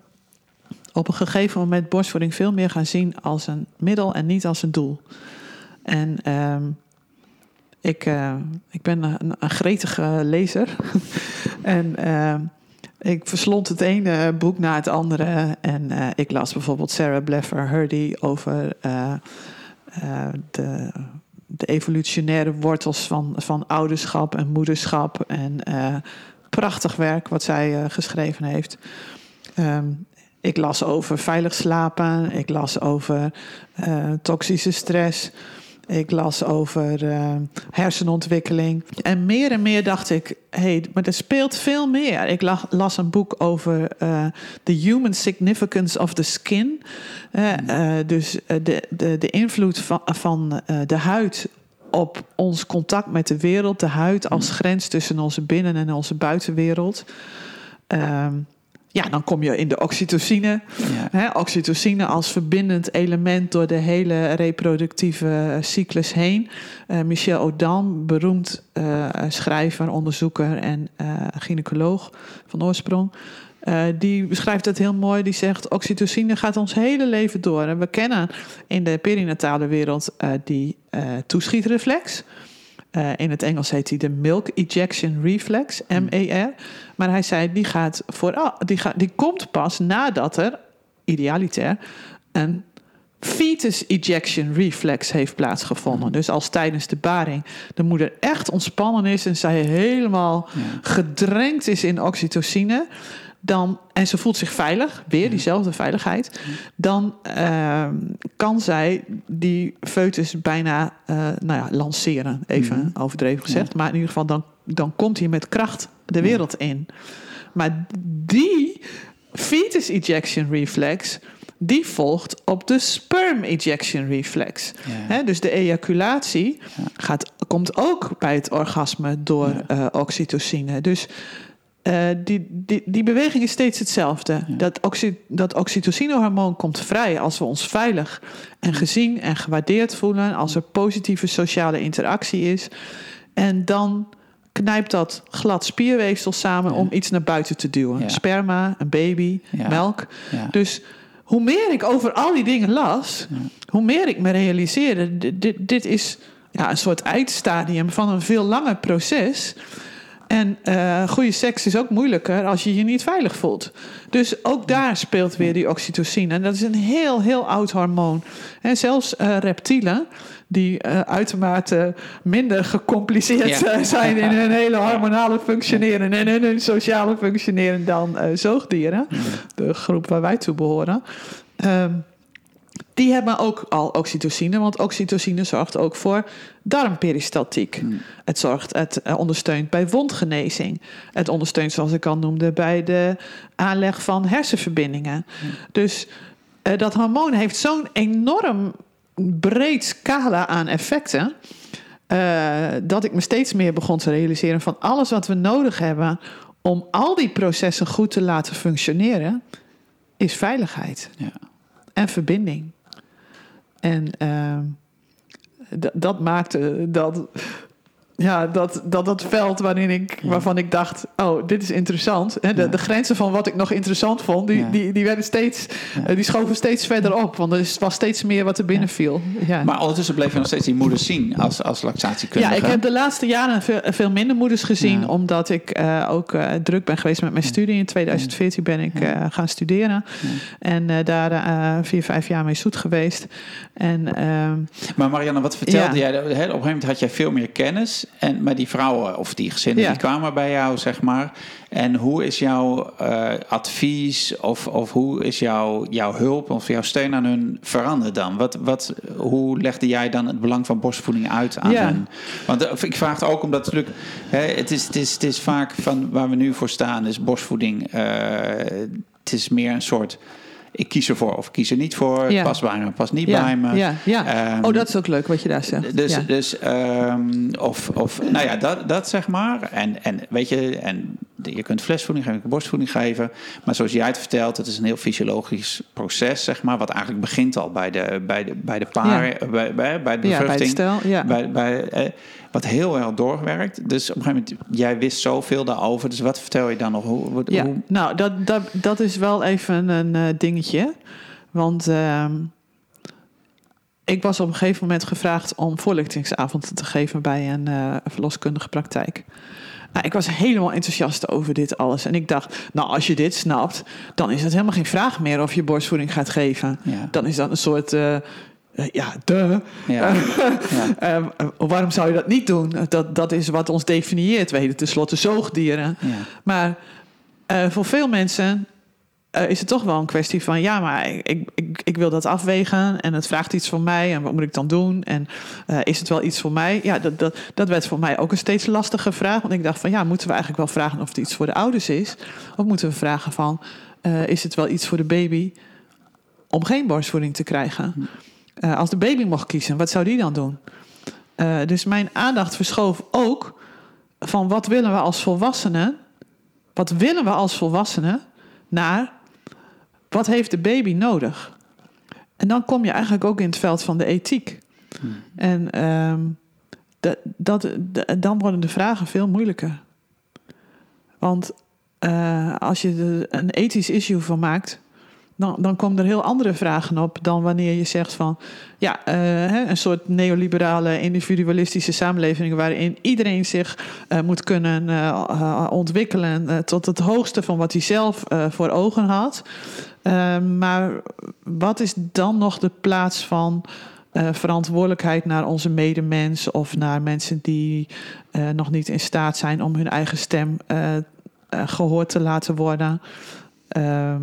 op een gegeven moment borstvoeding veel meer gaan zien als een middel en niet als een doel. En um, ik, uh, ik ben een, een gretige lezer. en uh, ik verslond het ene boek na het andere. En uh, ik las bijvoorbeeld Sarah Bleffer Hurdy over uh, de, de, evolutionaire wortels van, van ouderschap en moederschap. En prachtig werk wat zij geschreven heeft. Um, ik las over veilig slapen. Ik las over toxische stress. Ik las over uh, hersenontwikkeling. En meer en meer dacht ik, hé, hey, maar er speelt veel meer. Ik las, las een boek over uh, The Human Significance of the Skin. Uh, dus de, de, de invloed van, van de huid op ons contact met de wereld. De huid als grens tussen onze binnen- en onze buitenwereld. Ja, dan kom je in de oxytocine. Ja. Hè, oxytocine als verbindend element door de hele reproductieve cyclus heen. Uh, Michel Audin, beroemd uh, schrijver, onderzoeker en uh, gynaecoloog van oorsprong. die beschrijft het heel mooi. Die zegt: oxytocine gaat ons hele leven door. En we kennen in de perinatale wereld die toeschietreflex. Uh, in het Engels heet hij de Milk Ejection Reflex, MER. Maar hij zei, die, gaat voor, die, gaat, die komt pas nadat er, idealitair, een fetus ejection reflex heeft plaatsgevonden. Dus als tijdens de baring de moeder echt ontspannen is en zij helemaal ja. gedrenkt is in oxytocine, dan, en ze voelt zich veilig, weer diezelfde veiligheid, dan uh, kan zij die foetus bijna uh, nou ja, lanceren, even Mhm. overdreven gezegd. Maar in ieder geval, dan dan komt hij met kracht de wereld in. Maar die fetus ejection reflex, die volgt op de sperm ejection reflex. Ja. Dus de ejaculatie gaat, komt ook bij het orgasme door eh, oxytocine. Dus eh, die, die, die beweging is steeds hetzelfde. Dat, oxy, dat oxytocinehormoon komt vrij als we ons veilig en gezien en gewaardeerd voelen. Als er positieve sociale interactie is. En dan knijpt dat glad spierweefsel samen om iets naar buiten te duwen. Ja. Sperma, een baby, melk. Dus hoe meer ik over al die dingen las, hoe meer ik me realiseerde: dit, dit, dit is ja, een soort eindstadium van een veel langer proces. En eh, goede seks is ook moeilijker als je je niet veilig voelt. Dus ook daar speelt weer die oxytocine. En dat is een heel, heel oud hormoon. En zelfs eh, reptielen, die eh, uitermate minder gecompliceerd Ja. zijn in hun hele hormonale functioneren en in hun sociale functioneren dan zoogdieren, de groep waar wij toe behoren. Ehm, die hebben ook al oxytocine, want oxytocine zorgt ook voor darmperistaltiek. Het, zorgt, het eh, ondersteunt bij wondgenezing. Het ondersteunt, zoals ik al noemde, bij de aanleg van hersenverbindingen. Dus eh, dat hormoon heeft zo'n enorm breed scala aan effecten. eh, dat ik me steeds meer begon te realiseren van alles wat we nodig hebben om al die processen goed te laten functioneren, is veiligheid Ja. En verbinding. En d- dat maakte dat, ja, dat, dat dat veld waarin ik, waarvan ik dacht: oh, dit is interessant. Hè, de, Ja. de grenzen van wat ik nog interessant vond, die, Ja. die, die, werden steeds, eh, die schoven steeds verder op. Want er is- was steeds meer wat er binnen viel. Ja. Maar ondertussen bleef je nog steeds die moeder zien als, als lactatiekundige. Ja, ik heb de laatste jaren veel, veel minder moeders gezien, omdat ik eh, ook eh, druk ben geweest met mijn studie. In 2014 ben ik gaan studeren en daar vier, vijf jaar mee zoet geweest. En ehm, Maar Marianne, wat vertelde jij? Hè, Op een gegeven moment had jij veel meer kennis. En, maar die vrouwen of die gezinnen Ja. die kwamen bij jou, zeg maar. En hoe is jouw eh, advies of, of hoe is jouw, jouw hulp of jouw steun aan hun veranderd dan? Wat, wat, hoe legde jij dan het belang van borstvoeding uit aan Ja. hen? Want eh, ik vraag het ook omdat natuurlijk, hè, het, is, het, is, het is vaak van waar we nu voor staan, is borstvoeding. eh, het is meer een soort. Ik kies ervoor of kies er niet voor. Ja. Pas bij me, pas niet ja, bij me. ja, ja. Ehm, oh, dat is ook leuk wat je daar zegt. dus, ja. dus ehm, of, of, nou ja, dat, dat zeg maar. En, en weet je, en je kunt flesvoeding geven, je kunt borstvoeding geven. Maar zoals jij het vertelt, het is een heel fysiologisch proces, zeg maar. Wat eigenlijk begint al bij de, bij de, bij de eh, bij, bij, bij de bij het bevruchting. stel. Ja. Bij, bij, eh, wat heel erg doorwerkt. Dus op een gegeven moment, jij wist zoveel daarover. Dus wat vertel je dan nog? Hoe, hoe, Ja, nou, dat, dat, dat is wel even een eh, dingetje. Want ehm, ik was op een gegeven moment gevraagd om voorlichtingsavonden te geven bij een eh, verloskundige praktijk. Nou, ik was helemaal enthousiast over dit alles. En ik dacht, nou, als je dit snapt, dan is het helemaal geen vraag meer of je borstvoeding gaat geven. Ja. Dan is dat een soort, eh, ja, de. Ja. ja. Eh, waarom zou je dat niet doen? Dat, dat is wat ons definieert. We heten tenslotte zoogdieren. Ja. Maar eh, voor veel mensen eh, is het toch wel een kwestie van... ja, maar ik, ik, ik wil dat afwegen en het vraagt iets van mij... en wat moet ik dan doen? En eh, is het wel iets voor mij? Ja, dat, dat, dat werd voor mij ook een steeds lastige vraag. Want ik dacht van, ja, moeten we eigenlijk wel vragen... of het iets voor de ouders is? Of moeten we vragen van, eh, is het wel iets voor de baby... om geen borstvoeding te krijgen? Eh, als de baby mocht kiezen, wat zou die dan doen? Eh, dus mijn aandacht verschoof ook van wat willen we als volwassenen, wat willen we als volwassenen, naar wat heeft de baby nodig? En dan kom je eigenlijk ook in het veld van de ethiek. En ehm, dat, dat, dan worden de vragen veel moeilijker. Want eh, als je er een ethisch issue van maakt, dan, dan komen er heel andere vragen op dan wanneer je zegt van ja, eh, een soort neoliberale individualistische samenleving waarin iedereen zich eh, moet kunnen eh, ontwikkelen tot het hoogste van wat hij zelf voor ogen had. Eh, maar wat is dan nog de plaats van verantwoordelijkheid naar onze medemens of naar mensen die nog niet in staat zijn om hun eigen stem eh, eh, gehoord te laten worden? Ehm,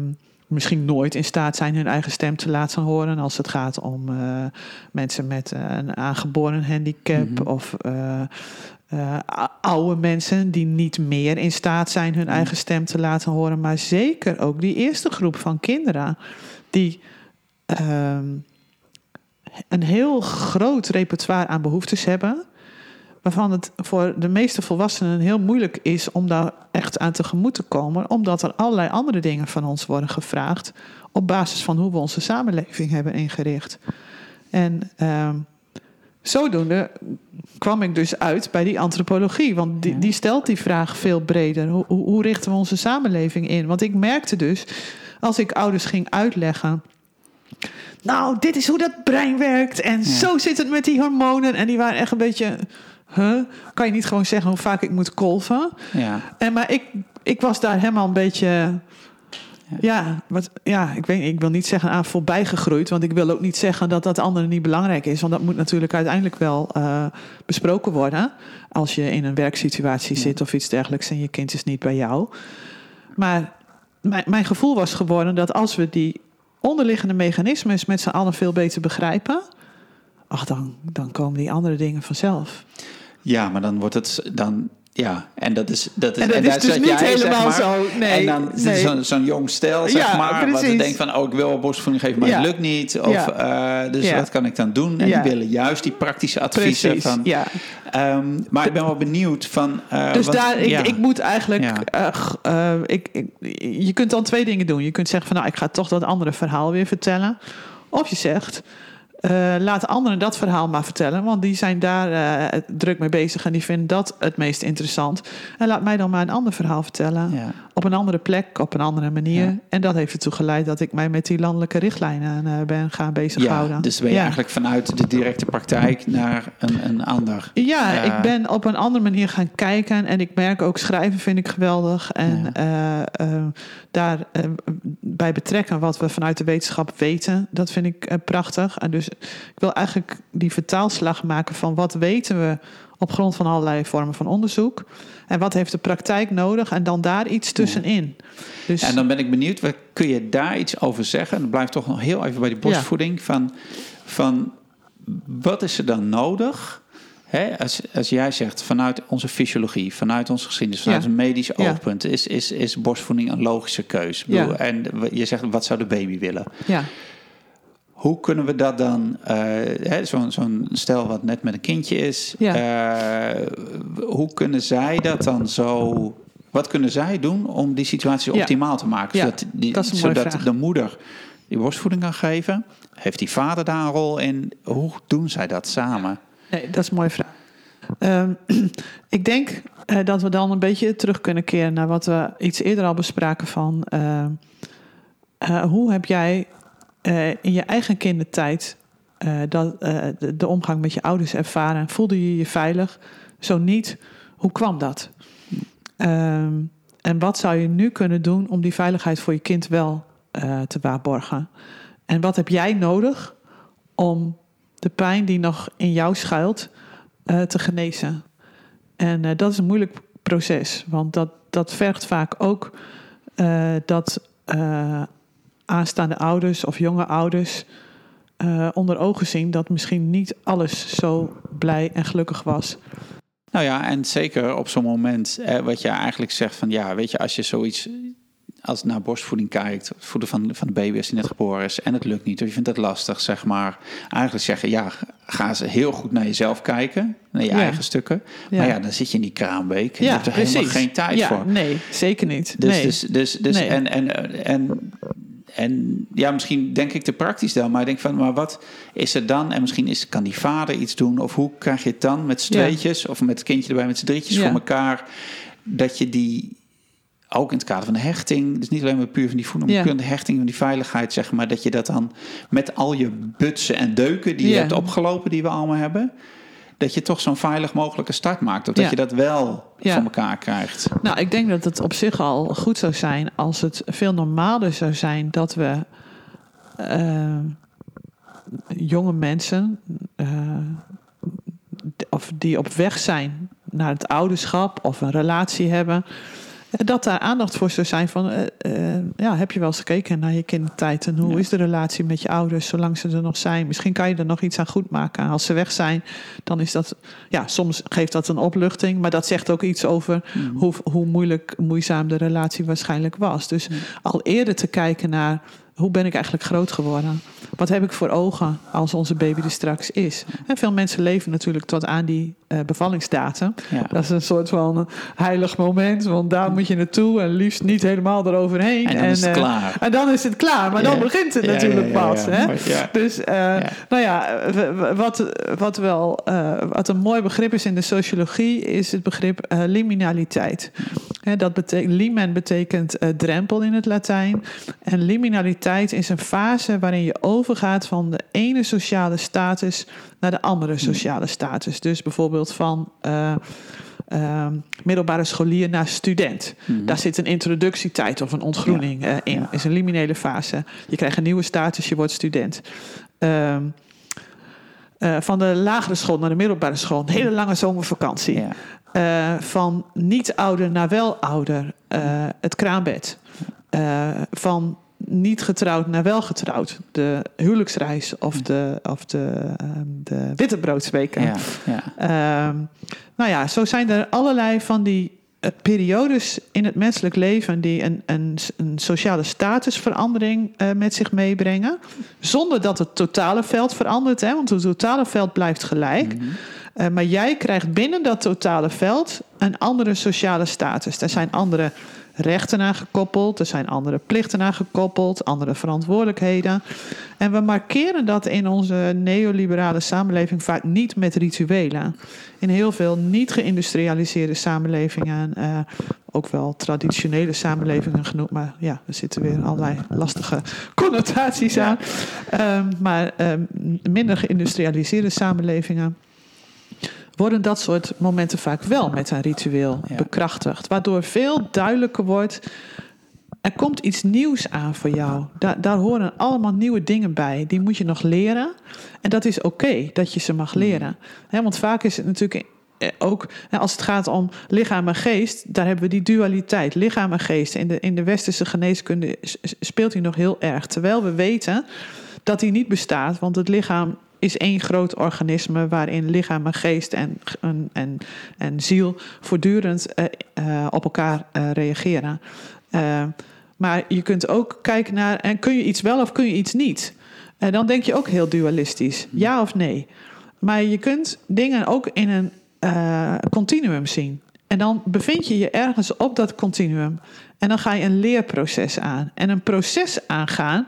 misschien nooit in staat zijn hun eigen stem te laten horen als het gaat om eh, mensen met een aangeboren handicap Mhm. of eh, eh, oude mensen die niet meer in staat zijn hun Mhm. eigen stem te laten horen, maar zeker ook die eerste groep van kinderen die ehm, een heel groot repertoire aan behoeftes hebben. Waarvan het voor de meeste volwassenen heel moeilijk is om daar echt aan tegemoet te komen, omdat er allerlei andere dingen van ons worden gevraagd op basis van hoe we onze samenleving hebben ingericht. En ehm, zodoende kwam ik dus uit bij die antropologie, want die, die stelt die vraag veel breder. Hoe, hoe, hoe richten we onze samenleving in? Want ik merkte dus, als ik ouders ging uitleggen. Nou, dit is hoe dat brein werkt. En zo zit het met die hormonen. En die waren echt een beetje. Huh? Kan je niet gewoon zeggen hoe vaak ik moet kolven? Ja. En, maar ik, ik was daar helemaal een beetje. Ja, wat, ja ik, weet, ik wil niet zeggen aan voorbij gegroeid. Want ik wil ook niet zeggen dat dat andere niet belangrijk is. Want dat moet natuurlijk uiteindelijk wel eh, besproken worden. Als je in een werksituatie zit of iets dergelijks en je kind is niet bij jou. Maar mijn, mijn gevoel was geworden dat als we die onderliggende mechanismes met z'n allen veel beter begrijpen. Ach, dan, dan komen die andere dingen vanzelf. Ja, maar dan wordt het dan. Ja, en dat is. Dat is En dat is dus niet jij, zeg helemaal maar. zo, nee, en dan nee. zo'n jong stel, zeg Ja, maar. Wat precies. denkt van: oh, ik wil borstvoeding geven, maar Ja. het lukt niet. Of, eh, dus wat kan ik dan doen? En die willen juist die praktische adviezen. Precies, Van, ja. Ehm, maar ik ben wel benieuwd van. eh, Dus want- daar, ik, ik moet eigenlijk. Eh, ik, ik, je kunt dan twee dingen doen. Je kunt zeggen van nou, ik ga toch dat andere verhaal weer vertellen. Of je zegt. Eh, laat anderen dat verhaal maar vertellen, want die zijn daar eh, druk mee bezig en die vinden dat het meest interessant. En laat mij dan maar een ander verhaal vertellen. Ja. Op een andere plek, op een andere manier. Ja. En dat heeft ertoe geleid dat ik mij met die landelijke richtlijnen eh, ben gaan bezighouden. Ja, dus ben je Ja. eigenlijk vanuit de directe praktijk naar een, een ander. Ja, Ja. ik ben op een andere manier gaan kijken. En ik merk ook schrijven vind ik geweldig. En eh, eh, daar eh, bij betrekken wat we vanuit de wetenschap weten. Dat vind ik eh, prachtig. En dus ik wil eigenlijk die vertaalslag maken van wat weten we op grond van allerlei vormen van onderzoek. En wat heeft de praktijk nodig? En dan daar iets tussenin. Dus En dan ben ik benieuwd, kun je daar iets over zeggen? En dan blijf toch nog heel even bij die borstvoeding. Van, van wat is er dan nodig? Hè, als, als jij zegt vanuit onze fysiologie, vanuit onze geschiedenis, vanuit Ja. een medisch oogpunt, is, is, is borstvoeding een logische keus. Ik Ja. bedoel, En je zegt, wat zou de baby willen? ja. Hoe kunnen we dat dan, hè, zo'n stel wat net met een kindje is, Ja. eh, hoe kunnen zij dat dan zo, wat kunnen zij doen om die situatie Ja. optimaal te maken? Ja, zodat die, zodat de moeder die borstvoeding kan geven. Heeft die vader daar een rol in? Hoe doen zij dat samen? Nee, dat is een mooie vraag. Ehm, ik denk eh, dat we dan een beetje terug kunnen keren naar wat we iets eerder al bespraken van hoe heb jij eh, in je eigen kindertijd eh, dat, eh, de, omgang met je ouders ervaren? Voelde je je veilig? Zo niet, hoe kwam dat? Ehm, en wat zou je nu kunnen doen om die veiligheid voor je kind wel te waarborgen? En wat heb jij nodig om de pijn die nog in jou schuilt te genezen? En dat is een moeilijk proces, want dat, dat vergt vaak ook dat aanstaande ouders of jonge ouders eh, onder ogen zien dat misschien niet alles zo blij en gelukkig was. Nou ja, en zeker op zo'n moment, eh, wat je eigenlijk zegt van ja, weet je, als je zoiets als naar borstvoeding kijkt, het voeden van, van de baby als die net geboren is en het lukt niet, of je vindt het lastig, zeg maar. Eigenlijk zeggen, ja, ga eens heel goed naar jezelf kijken, naar je Ja. eigen stukken. Ja. Maar ja, dan zit je in die kraambeek en je hebt er helemaal geen tijd ja, voor. Nee, zeker niet. Dus, nee. dus, dus, dus Nee. en, en, en, en ja, misschien denk ik te praktisch dan, maar ik denk van, maar wat is er dan? En misschien is, kan die vader iets doen, of hoe krijg je het dan met z'n Ja. of met het kindje erbij met z'n drietjes Ja. voor elkaar, dat je die ook in het kader van de hechting, dus niet alleen maar puur van die voeding, maar Ja. puur de hechting van die veiligheid, zeg maar, dat je dat dan met al je butsen en deuken die je hebt opgelopen, die we allemaal hebben, dat je toch zo'n veilig mogelijke start maakt, of dat Ja. je dat wel Ja. voor elkaar krijgt. Nou, ik denk dat het op zich al goed zou zijn als het veel normaler zou zijn dat we eh, jonge mensen, eh, of die op weg zijn naar het ouderschap of een relatie hebben, dat daar aandacht voor zou zijn van, eh, eh, ja, heb je wel eens gekeken naar je kindertijd en hoe Ja. is de relatie met je ouders zolang ze er nog zijn? Misschien kan je er nog iets aan goed maken. Als ze weg zijn, dan is dat, ja, soms geeft dat een opluchting, maar dat zegt ook iets over Mhm. hoe, hoe moeilijk, moeizaam de relatie waarschijnlijk was. Dus al eerder te kijken naar hoe ben ik eigenlijk groot geworden? Wat heb ik voor ogen als onze baby er straks is? En veel mensen leven natuurlijk tot aan die eh, bevallingsdatum. Ja. Dat is een soort van heilig moment, want daar moet je naartoe en liefst niet helemaal eroverheen. En dan is het eh, klaar. En dan is het klaar, maar dan begint het Ja, natuurlijk ja, pas. Hè? Dus, eh, nou ja, wat, wat wel wat een mooi begrip is in de sociologie, is het begrip liminaliteit. Hè, dat betekent, limen betekent drempel in het Latijn. En liminaliteit is een fase waarin je overgaat van de ene sociale status naar de andere sociale status. Dus bijvoorbeeld van. eh, eh, middelbare scholier naar student. Daar zit een introductietijd of een ontgroening eh, in. ja. is een liminele fase. Je krijgt een nieuwe status, je wordt student. Ehm, eh, van de lagere school naar de middelbare school. Een hele lange zomervakantie. Ja. Van niet ouder naar wel ouder. Het kraambed. Van niet getrouwd naar wel getrouwd. De huwelijksreis of de, of de, ehm, de wittebroodsweken. Ja, ja. Ehm, nou ja, zo zijn er allerlei van die eh, periodes in het menselijk leven die een, een, een sociale statusverandering eh, met zich meebrengen. Zonder dat het totale veld verandert, hè, want het totale veld blijft gelijk. Eh, maar jij krijgt binnen dat totale veld een andere sociale status. Er zijn andere rechten aan gekoppeld, er zijn andere plichten aan gekoppeld, andere verantwoordelijkheden. En we markeren dat in onze neoliberale samenleving vaak niet met rituelen. In heel veel niet geïndustrialiseerde samenlevingen, eh, ook wel traditionele samenlevingen genoemd, maar ja, er zitten weer allerlei lastige connotaties aan. Ehm, maar ehm, minder geïndustrialiseerde samenlevingen worden dat soort momenten vaak wel met een ritueel Ja. bekrachtigd. Waardoor veel duidelijker wordt. Er komt iets nieuws aan voor jou. Daar, daar horen allemaal nieuwe dingen bij. Die moet je nog leren. En dat is oké dat je ze mag leren. Hè, want vaak is het natuurlijk eh, ook hè, als het gaat om lichaam en geest, daar hebben we die dualiteit. Lichaam en geest. In de, in de westerse geneeskunde speelt die nog heel erg. Terwijl we weten dat die niet bestaat, want het lichaam is één groot organisme waarin lichaam en geest en, en, en, en ziel voortdurend eh, eh, op elkaar eh, reageren. Maar je kunt ook kijken naar, en kun je iets wel of kun je iets niet? En dan denk je ook heel dualistisch, ja of nee. Maar je kunt dingen ook in een continuum zien. En dan bevind je je ergens op dat continuum. En dan ga je een leerproces aan. En een proces aangaan,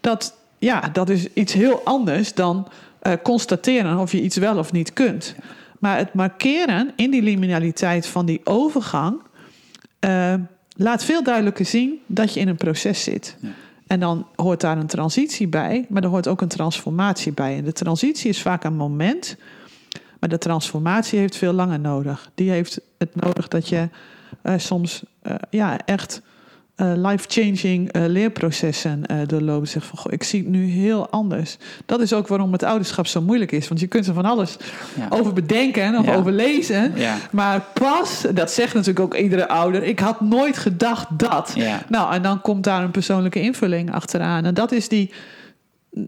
dat, ja, dat is iets heel anders dan eh, constateren of je iets wel of niet kunt. Maar het markeren in die liminaliteit van die overgang eh, laat veel duidelijker zien dat je in een proces zit. Ja. En dan hoort daar een transitie bij, maar er hoort ook een transformatie bij. En de transitie is vaak een moment, maar de transformatie heeft veel langer nodig. Die heeft het nodig dat je eh, soms ja, echt eh, life-changing eh, leerprocessen eh doorloopt. Zeg van, goh, ik zie het nu heel anders. Dat is ook waarom het ouderschap zo moeilijk is. Want je kunt er van alles Ja. over bedenken of Ja. over lezen. Ja. Maar pas, dat zegt natuurlijk ook iedere ouder... ik had nooit gedacht dat. Nou, en dan komt daar een persoonlijke invulling achteraan. En dat is die,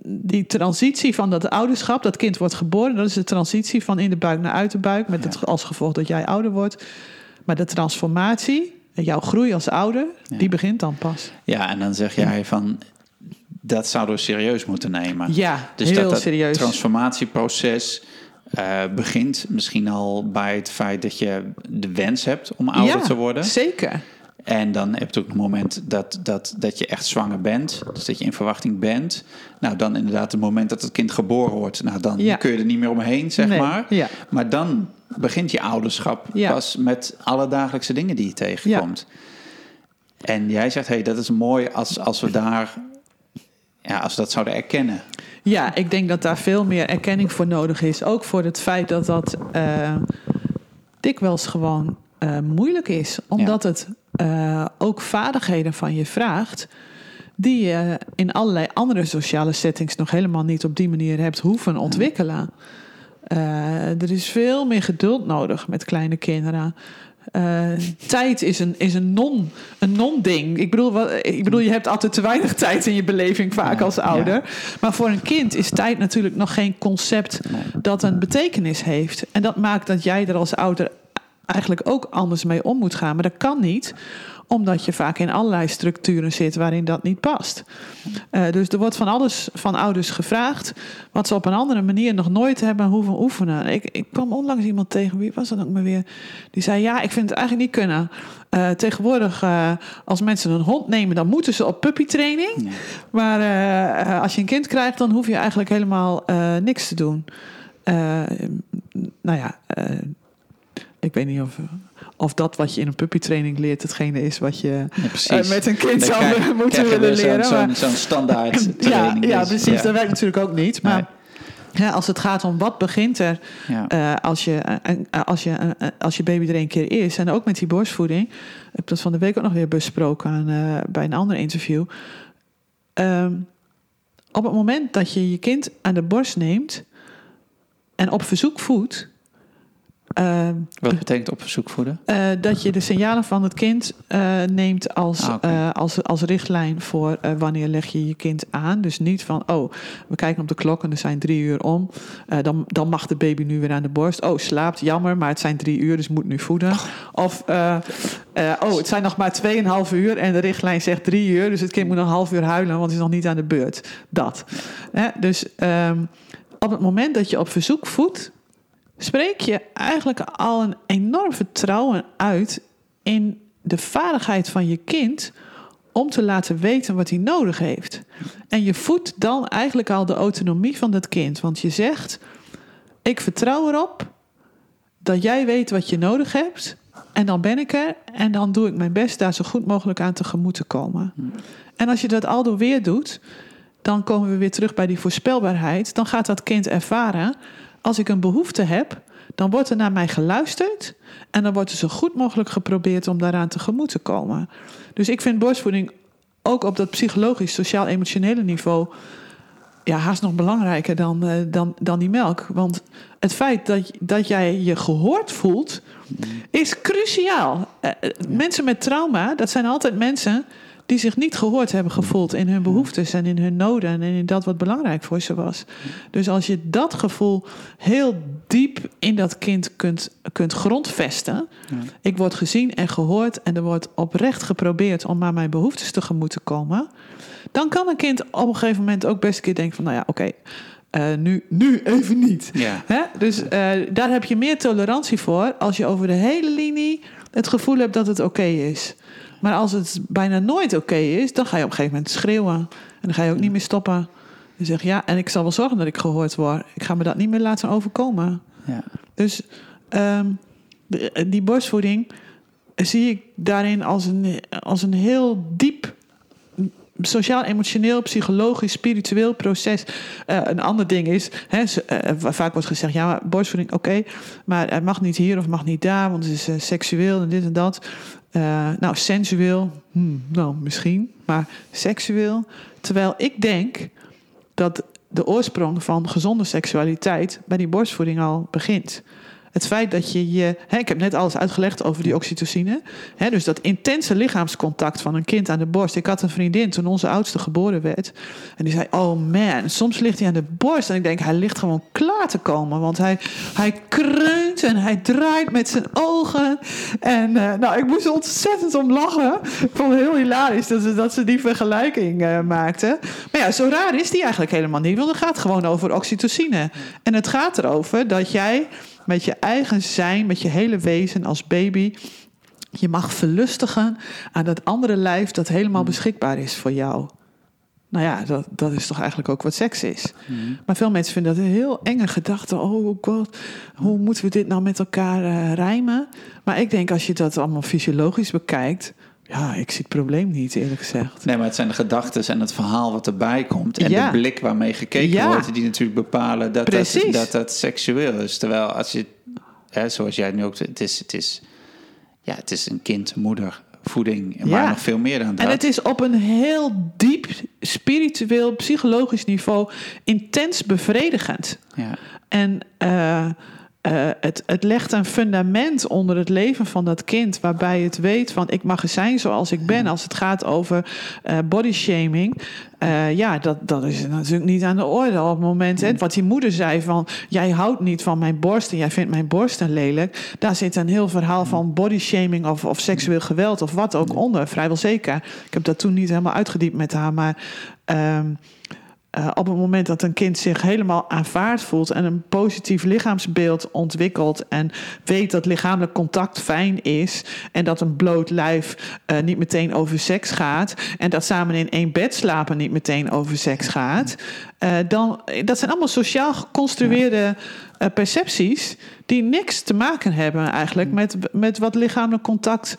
die transitie van dat ouderschap. Dat kind wordt geboren. Dat is de transitie van in de buik naar uit de buik. Met het als gevolg dat jij ouder wordt. Maar de transformatie, jouw groei als ouder... Ja. die begint dan pas. Ja, en dan zeg jij van dat zouden we serieus moeten nemen. Ja, dus heel dat dat serieus. transformatieproces eh, begint misschien al bij het feit dat je de wens hebt om ouder ja, te worden. zeker. En dan heb je ook het moment dat, dat, dat je echt zwanger bent. Dus dat je in verwachting bent. Nou, dan inderdaad het moment dat het kind geboren wordt. Nou, dan Ja. kun je er niet meer omheen, zeg Nee, maar. ja. Maar dan begint je ouderschap Ja. pas met alle dagelijkse dingen die je tegenkomt. En jij zegt, hey, dat is mooi als, als we daar... Ja, als we dat zouden erkennen. Ja, ik denk dat daar veel meer erkenning voor nodig is. Ook voor het feit dat dat eh, dikwijls gewoon eh, moeilijk is. Omdat het eh, ook vaardigheden van je vraagt... die je in allerlei andere sociale settings... nog helemaal niet op die manier hebt hoeven ontwikkelen. Eh, er is veel meer geduld nodig met kleine kinderen. Eh, tijd is een, is een non- een non-ding. ik, bedoel, wat, ik bedoel, je hebt altijd te weinig tijd in je beleving vaak Ja, als ouder. ja. Maar voor een kind is tijd natuurlijk nog geen concept dat een betekenis heeft. En dat maakt dat jij er als ouder eigenlijk ook anders mee om moet gaan. Maar dat kan niet, omdat je vaak in allerlei structuren zit waarin dat niet past. Eh, dus er wordt van alles van ouders gevraagd, wat ze op een andere manier nog nooit hebben hoeven oefenen. Ik, ik kwam onlangs iemand tegen, wie was dat ook maar weer? Die zei: Ja, ik vind het eigenlijk niet kunnen. Eh, tegenwoordig, eh, als mensen een hond nemen, dan moeten ze op puppytraining. Maar als je een kind krijgt, dan hoef je eigenlijk helemaal niks te doen. Nou ja, ik weet niet of, of dat wat je in een puppytraining leert, hetgene is wat je Ja, eh, met een kind zou krijg- moeten krijg willen leren. Zo'n maar- zo'n standaard ja, ja, dus, precies. ja. Dat werkt natuurlijk ook niet. Maar ja, als het gaat om wat begint er Ja. eh, als, je, eh, als, je, als je baby er een keer is. En ook met die borstvoeding. Ik heb dat van de week ook nog weer besproken aan, bij een ander interview. Ehm, op het moment dat je je kind aan de borst neemt en op verzoek voedt. Ehm, Wat betekent op verzoek voeden? eh, dat je de signalen van het kind eh, neemt als, Ah, eh, als, als richtlijn voor eh, wanneer leg je je kind aan. Dus niet van, oh, we kijken op de klok en er zijn drie uur om. Eh, dan, dan mag de baby nu weer aan de borst. Oh, slaapt, jammer, maar het zijn drie uur, dus moet nu voeden. Of, eh, eh, oh, het zijn nog maar tweeënhalf uur en de richtlijn zegt drie uur. Dus het kind moet nog een half uur huilen, want het is nog niet aan de beurt. Dat. Dus ehm, op het moment dat je op verzoek voedt, spreek je eigenlijk al een enorm vertrouwen uit in de vaardigheid van je kind om te laten weten wat hij nodig heeft. En je voedt dan eigenlijk al de autonomie van dat kind. Want je zegt: Ik vertrouw erop dat jij weet wat je nodig hebt. En dan ben ik er en dan doe ik mijn best daar zo goed mogelijk aan tegemoet te komen. En als je dat aldoor weer doet, dan komen we weer terug bij die voorspelbaarheid. Dan gaat dat kind ervaren: als ik een behoefte heb, dan wordt er naar mij geluisterd. En dan wordt er zo goed mogelijk geprobeerd om daaraan tegemoet te komen. Dus ik vind borstvoeding ook op dat psychologisch, sociaal-emotionele niveau. Ja, haast nog belangrijker dan, eh, dan, dan die melk. Want het feit dat, dat jij je gehoord voelt, is cruciaal. Eh, eh, Mensen met trauma, dat zijn altijd mensen die zich niet gehoord hebben gevoeld in hun behoeftes en in hun noden en in dat wat belangrijk voor ze was. Dus als je dat gevoel heel diep in dat kind kunt, kunt grondvesten. Ik word gezien en gehoord en er wordt oprecht geprobeerd om aan mijn behoeftes tegemoet te komen. Dan kan een kind op een gegeven moment ook best een keer denken van, nou ja, oké, eh, nu, nu even niet. Ja. Hè? Dus eh, daar heb je meer tolerantie voor als je over de hele linie het gevoel hebt dat het oké is. Maar als het bijna nooit oké is, dan ga je op een gegeven moment schreeuwen. En dan ga je ook niet meer stoppen. Je zegt ja, en ik zal wel zorgen dat ik gehoord word. Ik ga me dat niet meer laten overkomen. Ja. Dus ehm, die borstvoeding zie ik daarin als een, als een heel diep sociaal, emotioneel, psychologisch, spiritueel proces. Eh, een ander ding is, hè, ze- eh, vaak wordt gezegd, ja, maar borstvoeding, oké, maar het mag niet hier of mag niet daar, want het is eh, seksueel en dit en dat. Eh, nou, sensueel, hmm, nou, misschien, maar seksueel. Terwijl ik denk dat de oorsprong van gezonde seksualiteit bij die borstvoeding al begint. Het feit dat je je. Hè, ik heb net alles uitgelegd over die oxytocine. Hè, dus dat intense lichaamscontact van een kind aan de borst. Ik had een vriendin toen onze oudste geboren werd. En die zei: Oh man, soms ligt hij aan de borst. En ik denk, hij ligt gewoon klaar te komen. Want hij, hij kreunt en hij draait met zijn ogen. En eh, nou, ik moest ontzettend om lachen. Ik vond het heel hilarisch dat ze, dat ze die vergelijking eh, maakten. Maar ja, zo raar is die eigenlijk helemaal niet. Want het gaat gewoon over oxytocine. En het gaat erover dat jij met je eigen zijn, met je hele wezen als baby. Je mag verlustigen aan dat andere lijf dat helemaal beschikbaar is voor jou. Nou ja, dat, dat is toch eigenlijk ook wat seks is. Maar veel mensen vinden dat een heel enge gedachte. Oh god, hoe moeten we dit nou met elkaar eh, rijmen? Maar ik denk als je dat allemaal fysiologisch bekijkt... Ja, ik zie het probleem niet, eerlijk gezegd. Nee, maar het zijn de gedachten en het verhaal wat erbij komt. En Ja. de blik waarmee gekeken Ja. wordt, die natuurlijk bepalen dat dat dat seksueel is. Terwijl als je, hè, zoals jij nu ook, het is, het is, ja, het is een kind, moeder, voeding, maar Ja. nog veel meer dan dat. En het is op een heel diep spiritueel, psychologisch niveau intens bevredigend. ja. En eh, eh, het, het legt een fundament onder het leven van dat kind, waarbij het weet van ik mag er zijn zoals ik ben. Als het gaat over uh, body shaming, uh, ja, dat, dat is natuurlijk niet aan de orde op het moment. Hè, wat die moeder zei van jij houdt niet van mijn borst en jij vindt mijn borsten lelijk. Daar zit een heel verhaal van body shaming of, of seksueel geweld of wat ook onder, vrijwel zeker. Ik heb dat toen niet helemaal uitgediept met haar, maar. Ehm, uh, op het moment dat een kind zich helemaal aanvaard voelt en een positief lichaamsbeeld ontwikkelt en weet dat lichamelijk contact fijn is en dat een bloot lijf uh, niet meteen over seks gaat en dat samen in één bed slapen niet meteen over seks gaat, uh, dan dat zijn allemaal sociaal geconstrueerde percepties die niks te maken hebben eigenlijk met, met wat lichamelijk contact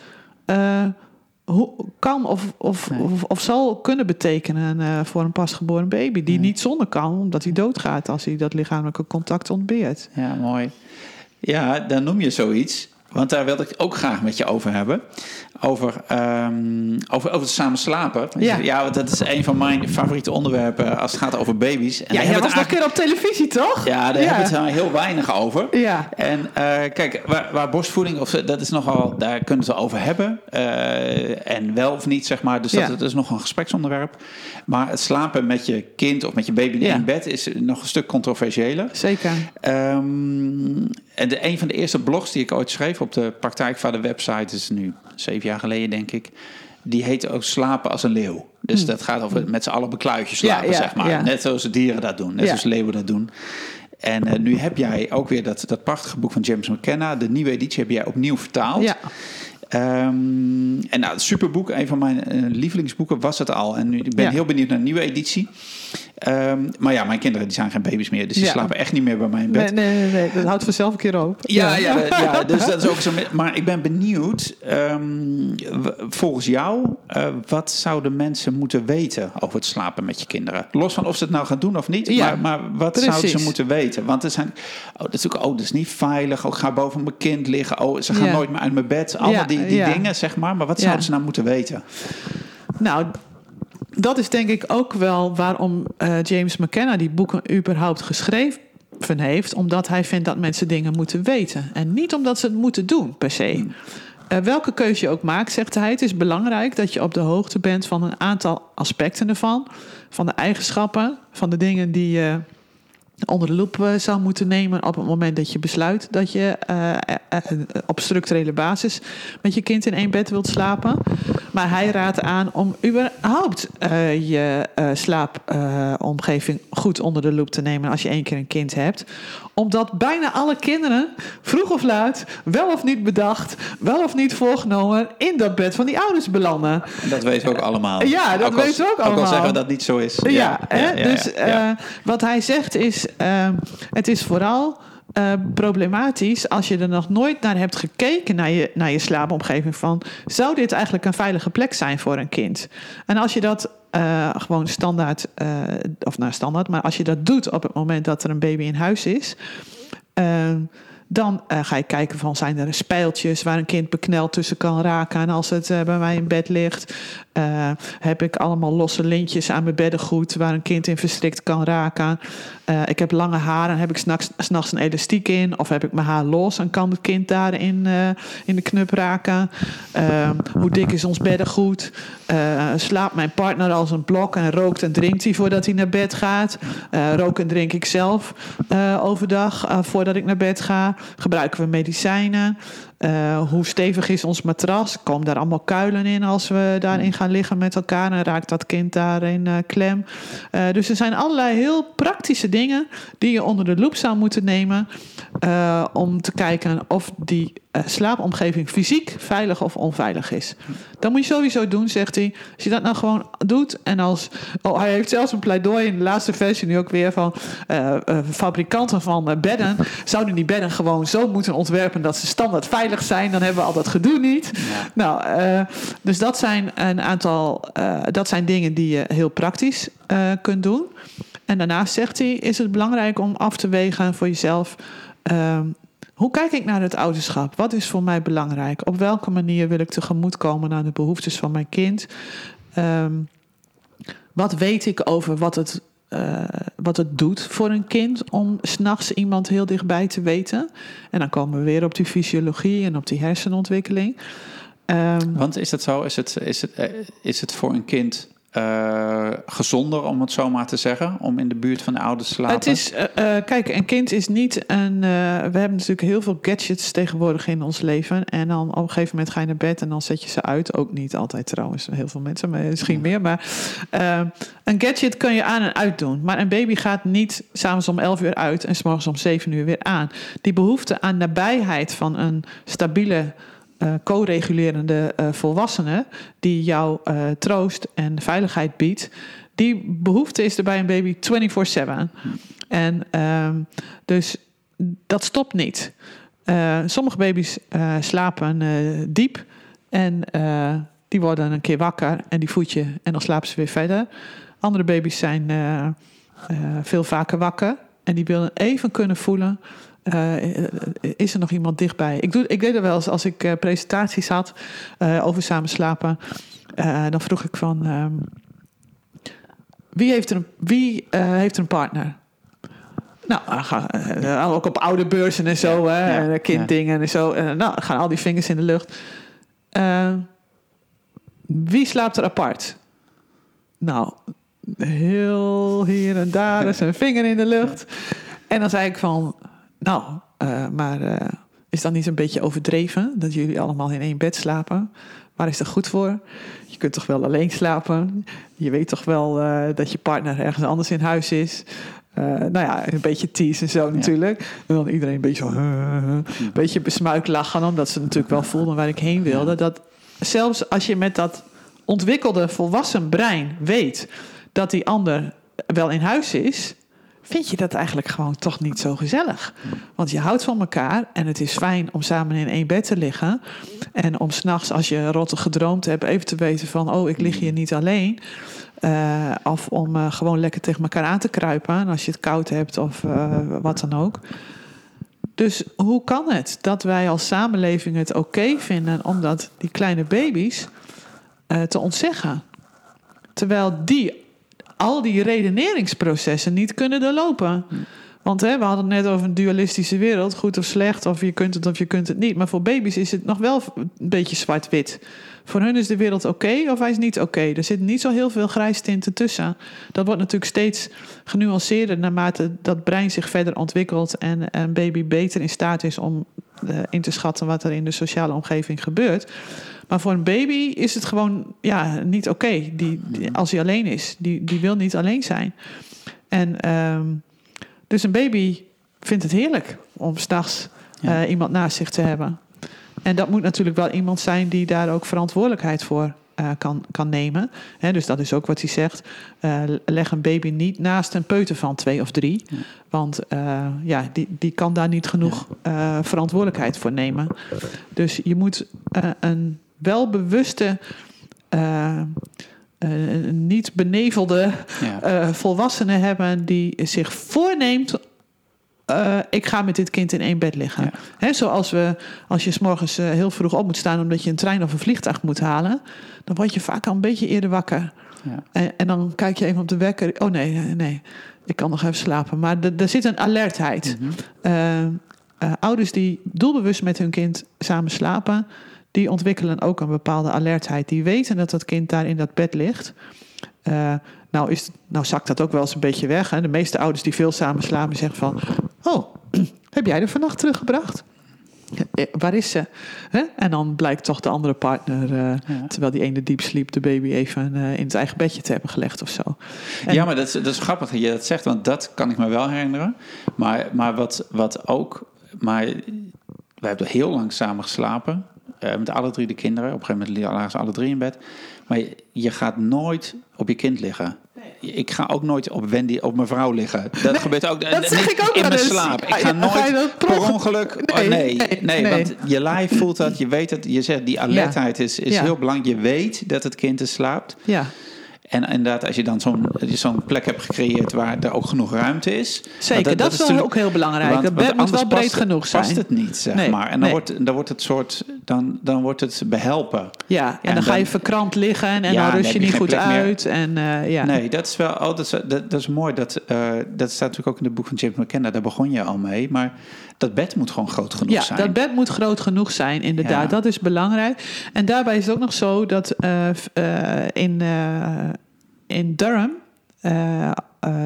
kan of, of, of, of, zal kunnen betekenen uh, voor een pasgeboren baby. Die niet zonder kan, omdat hij doodgaat als hij dat lichamelijke contact ontbeert. Ja, mooi. Ja, dan noem je zoiets. Want daar wilde ik ook graag met je over hebben. Over, um, over, over het samen slapen. Ja. ja, want dat is een van mijn favoriete onderwerpen als het gaat over baby's. En ja, jij was nog keer op televisie, toch? Ja, daar ja. hebben we het heel weinig over. Ja. En uh, kijk, waar, waar, borstvoeding, of, dat is nogal, daar kunnen we het over hebben. Uh, en wel of niet, zeg maar. Dus dat, dat, is nog een gespreksonderwerp. Maar het slapen met je kind of met je baby in bed is nog een stuk controversiëler. Zeker. Um, en de, een van de eerste blogs die ik ooit schreef op de Praktijkvader website, is nu zeven jaar geleden denk ik. Die heet ook Slapen als een leeuw. Dus hmm. dat gaat over met z'n allen bekluitjes slapen, zeg maar. Net zoals de dieren dat doen, net zoals leeuwen dat doen. En uh, nu heb jij ook weer dat, dat prachtige boek van James McKenna. De nieuwe editie heb jij opnieuw vertaald. Ja. Um, en nou, superboek, een van mijn uh, lievelingsboeken was het al. En nu, ik ben ja. heel benieuwd naar een nieuwe editie. Um, maar ja, mijn kinderen die zijn geen baby's meer, dus die ja. slapen echt niet meer bij mij in bed. Nee, nee, nee, nee. dat houdt vanzelf een keer op. Ja, ja. ja, ja dus dat is ook zo. Maar ik ben benieuwd, um, volgens jou, uh, wat zouden mensen moeten weten over het slapen met je kinderen? Los van of ze het nou gaan doen of niet, ja, maar, maar wat precies. zouden ze moeten weten? Want er zijn, oh, dat is ook, oh, dat is niet veilig. Oh, ik ga boven mijn kind liggen. Oh, ze gaan nooit meer uit mijn bed. Allemaal die, die dingen, zeg maar. Maar wat zouden ze nou moeten weten? Nou, dat is denk ik ook wel waarom uh, James McKenna die boeken überhaupt geschreven heeft. Omdat hij vindt dat mensen dingen moeten weten. En niet omdat ze het moeten doen, per se. Uh, welke keuze je ook maakt, zegt hij, het is belangrijk dat je op de hoogte bent van een aantal aspecten ervan. Van de eigenschappen, van de dingen die je onder de loep uh, zou moeten nemen op het moment dat je besluit dat je uh, uh, op structurele basis met je kind in één bed wilt slapen. Maar hij raadt aan om überhaupt je slaapomgeving goed onder de loep te nemen als je één keer een kind hebt. Omdat bijna alle kinderen vroeg of laat, wel of niet bedacht, wel of niet voorgenomen in dat bed van die ouders belanden. En dat weten we ook allemaal. Ja, dat weten we ook allemaal. Ook al zeggen we dat niet zo is. Ja, ja, ja, ja dus wat hij zegt is uh, het is vooral uh, problematisch als je er nog nooit naar hebt gekeken, naar je, naar je slaapomgeving. Van zou dit eigenlijk een veilige plek zijn voor een kind? En als je dat uh, gewoon standaard, uh, of nou standaard, maar als je dat doet op het moment dat er een baby in huis is. Dan uh, ga je kijken van zijn er spijltjes waar een kind bekneld tussen kan raken. En als het bij mij in bed ligt, heb ik allemaal losse lintjes aan mijn beddengoed waar een kind in verstrikt kan raken. Ik heb lange haren en heb ik s'nachts een elastiek in. Of heb ik mijn haar los en kan het kind daarin in de knup raken. hoe dik is ons beddengoed? slaapt mijn partner als een blok en rookt en drinkt hij voordat hij naar bed gaat? rook en drink ik zelf overdag voordat ik naar bed ga? Gebruiken we medicijnen? Uh, hoe stevig is ons matras? Komen daar allemaal kuilen in als we daarin gaan liggen met elkaar? En raakt dat kind daarin uh, klem? Uh, dus er zijn allerlei heel praktische dingen die je onder de loep zou moeten nemen. om te kijken of die slaapomgeving fysiek veilig of onveilig is. Dat moet je sowieso doen, zegt hij. Als je dat nou gewoon doet. En als. Oh, hij heeft zelfs een pleidooi in de laatste versie nu ook weer van. fabrikanten van bedden. Zouden die bedden gewoon zo moeten ontwerpen dat ze standaard veilig zijn, dan hebben we al dat gedoe niet. Nou, dus dat zijn een aantal, dat zijn dingen die je heel praktisch kunt doen. En daarnaast zegt hij, is het belangrijk om af te wegen voor jezelf. Ehm, hoe kijk ik naar het ouderschap? Wat is voor mij belangrijk? Op welke manier wil ik tegemoetkomen aan de behoeftes van mijn kind? Um, wat weet ik over wat het eh, wat het doet voor een kind om s'nachts iemand heel dichtbij te weten. En dan komen we weer op die fysiologie en op die hersenontwikkeling. Ehm, Want is dat zo? Is het, is het, eh, is het voor een kind eh, gezonder, om het zo maar te zeggen, om in de buurt van de ouders te slapen? Het is, eh, eh, kijk, een kind is niet een. we hebben natuurlijk heel veel gadgets tegenwoordig in ons leven. En dan op een gegeven moment ga je naar bed en dan zet je ze uit. Ook niet altijd trouwens, heel veel mensen, maar misschien meer. Maar een gadget kun je aan en uit doen. Maar een baby gaat niet s'avonds om 11 uur uit en s'morgens om 7 uur weer aan. Die behoefte aan nabijheid van een stabiele. Eh, co-regulerende eh, volwassene die jou eh, troost en veiligheid biedt, die behoefte is er bij een baby 24/7. En ehm, dus dat stopt niet. Sommige baby's slapen diep en die worden een keer wakker en die voed je en dan slapen ze weer verder. Andere baby's zijn veel vaker wakker en die willen even kunnen voelen. Eh, is er nog iemand dichtbij? Ik, doe, ik deed er wel eens als ik eh, presentaties had eh, over samen slapen. dan vroeg ik van ehm, wie heeft er een, wie, heeft er een partner? Nou, ook op oude beurzen en zo, Ja, hè, ja, en kinddingen en zo. En, nou, gaan al die vingers in de lucht. Wie slaapt er apart? Nou, heel hier en daar is een vinger in de lucht. En dan zei ik van, nou, eh, maar eh, is dat niet een beetje overdreven dat jullie allemaal in één bed slapen? Waar is dat goed voor? Je kunt toch wel alleen slapen? Je weet toch wel eh, dat je partner ergens anders in huis is? Nou ja, een beetje tease en zo natuurlijk. En dan iedereen een beetje zo... een beetje besmuikt lachen, omdat ze natuurlijk wel voelden waar ik heen wilde. Dat zelfs als je met dat ontwikkelde volwassen brein weet dat die ander wel in huis is, vind je dat eigenlijk gewoon toch niet zo gezellig. Want je houdt van elkaar en het is fijn om samen in één bed te liggen. En om s'nachts, als je rottig gedroomd hebt, even te weten van... oh, ik lig hier niet alleen. Eh, of om eh, gewoon lekker tegen elkaar aan te kruipen. En als je het koud hebt of eh, wat dan ook. Dus hoe kan het dat wij als samenleving het oké vinden... om dat die kleine baby's te ontzeggen? Terwijl die al die redeneringsprocessen niet kunnen doorlopen. Want hè, we hadden het net over een dualistische wereld, goed of slecht, of je kunt het of je kunt het niet. Maar voor baby's is het nog wel een beetje zwart-wit. Voor hun is de wereld oké of hij is niet oké. Er zit niet zo heel veel grijstinten tussen. Dat wordt natuurlijk steeds genuanceerder naarmate dat brein zich verder ontwikkelt en een baby beter in staat is om eh, in te schatten wat er in de sociale omgeving gebeurt. Maar voor een baby is het gewoon ja, niet oké. Die, die- als hij alleen is, die, die wil niet alleen zijn. En ehm, dus een baby vindt het heerlijk om s'nachts Ja. eh, iemand naast zich te hebben. En dat moet natuurlijk wel iemand zijn die daar ook verantwoordelijkheid voor eh, kan, kan nemen. Hè, dus dat is ook wat hij zegt. Eh, leg een baby niet naast een peuter van twee of drie. Ja. Want ja, die, die kan daar niet genoeg verantwoordelijkheid voor nemen. Dus je moet eh, een welbewuste, eh, eh, niet benevelde Ja. eh, volwassene hebben die zich voorneemt. ik ga met dit kind in één bed liggen. Ja. Zoals we, als je s morgens heel vroeg op moet staan omdat je een trein of een vliegtuig moet halen, dan word je vaak al een beetje eerder wakker. Ja. En, en dan kijk je even op de wekker. Oh nee, nee, ik kan nog even slapen. Maar er- zit een alertheid. Mhm. Ouders die doelbewust met hun kind samen slapen, die ontwikkelen ook een bepaalde alertheid. Die weten dat dat kind daar in dat bed ligt. Eh, nou, is, nou zakt dat ook wel eens een beetje weg. Hè? De meeste ouders die veel samen slapen zeggen van... Oh, heb jij er vannacht teruggebracht? Eh, waar is ze? Hè? En dan blijkt toch de andere partner, eh, Ja. terwijl die ene diep sliep, de baby even eh, in het eigen bedje te hebben gelegd of zo. En- Ja, maar dat is, dat is grappig dat je dat zegt, want dat kan ik me wel herinneren. Maar, maar wat, wat ook, maar wij hebben heel lang samen geslapen. Eh, met alle drie de kinderen. Op een gegeven moment lagen ze alle drie in bed. Maar je, je gaat nooit op je kind liggen. Ik ga ook nooit op Wendy, op mijn vrouw liggen. Dat gebeurt ook dat zeg niet ik ook in mijn eens. slaap. Ik Ga nooit dat per per onge- ongeluk. oh, Nee, nee, nee, nee, want je lijf voelt dat. Je weet het. Je zegt die alertheid is, is Ja. heel belangrijk. Je weet dat het kind er slaapt. Ja, En inderdaad, als je dan zo'n zo'n plek hebt gecreëerd waar er ook genoeg ruimte is. Zeker, dat, is wel natuurlijk- ook heel belangrijk. want- het bed moet wel breed past- genoeg zijn. Past het niet, zeg Nee, maar. En dan, nee. wordt, dan wordt het soort, dan, dan wordt het behelpen. Ja, en en dan, ga je dan- verkrampt liggen en Ja, dan dan rust je niet goed meer. uit. En, eh, ja. Nee, dat is wel, oh, dat, is, dat, dat is mooi. Dat, eh, dat staat natuurlijk ook in het boek van James McKenna. Daar begon je al mee. Maar dat bed moet gewoon groot genoeg Ja, zijn. dat bed moet groot genoeg zijn, inderdaad. Ja. Dat is belangrijk. En daarbij is het ook nog zo dat eh, eh, in, eh, in Durham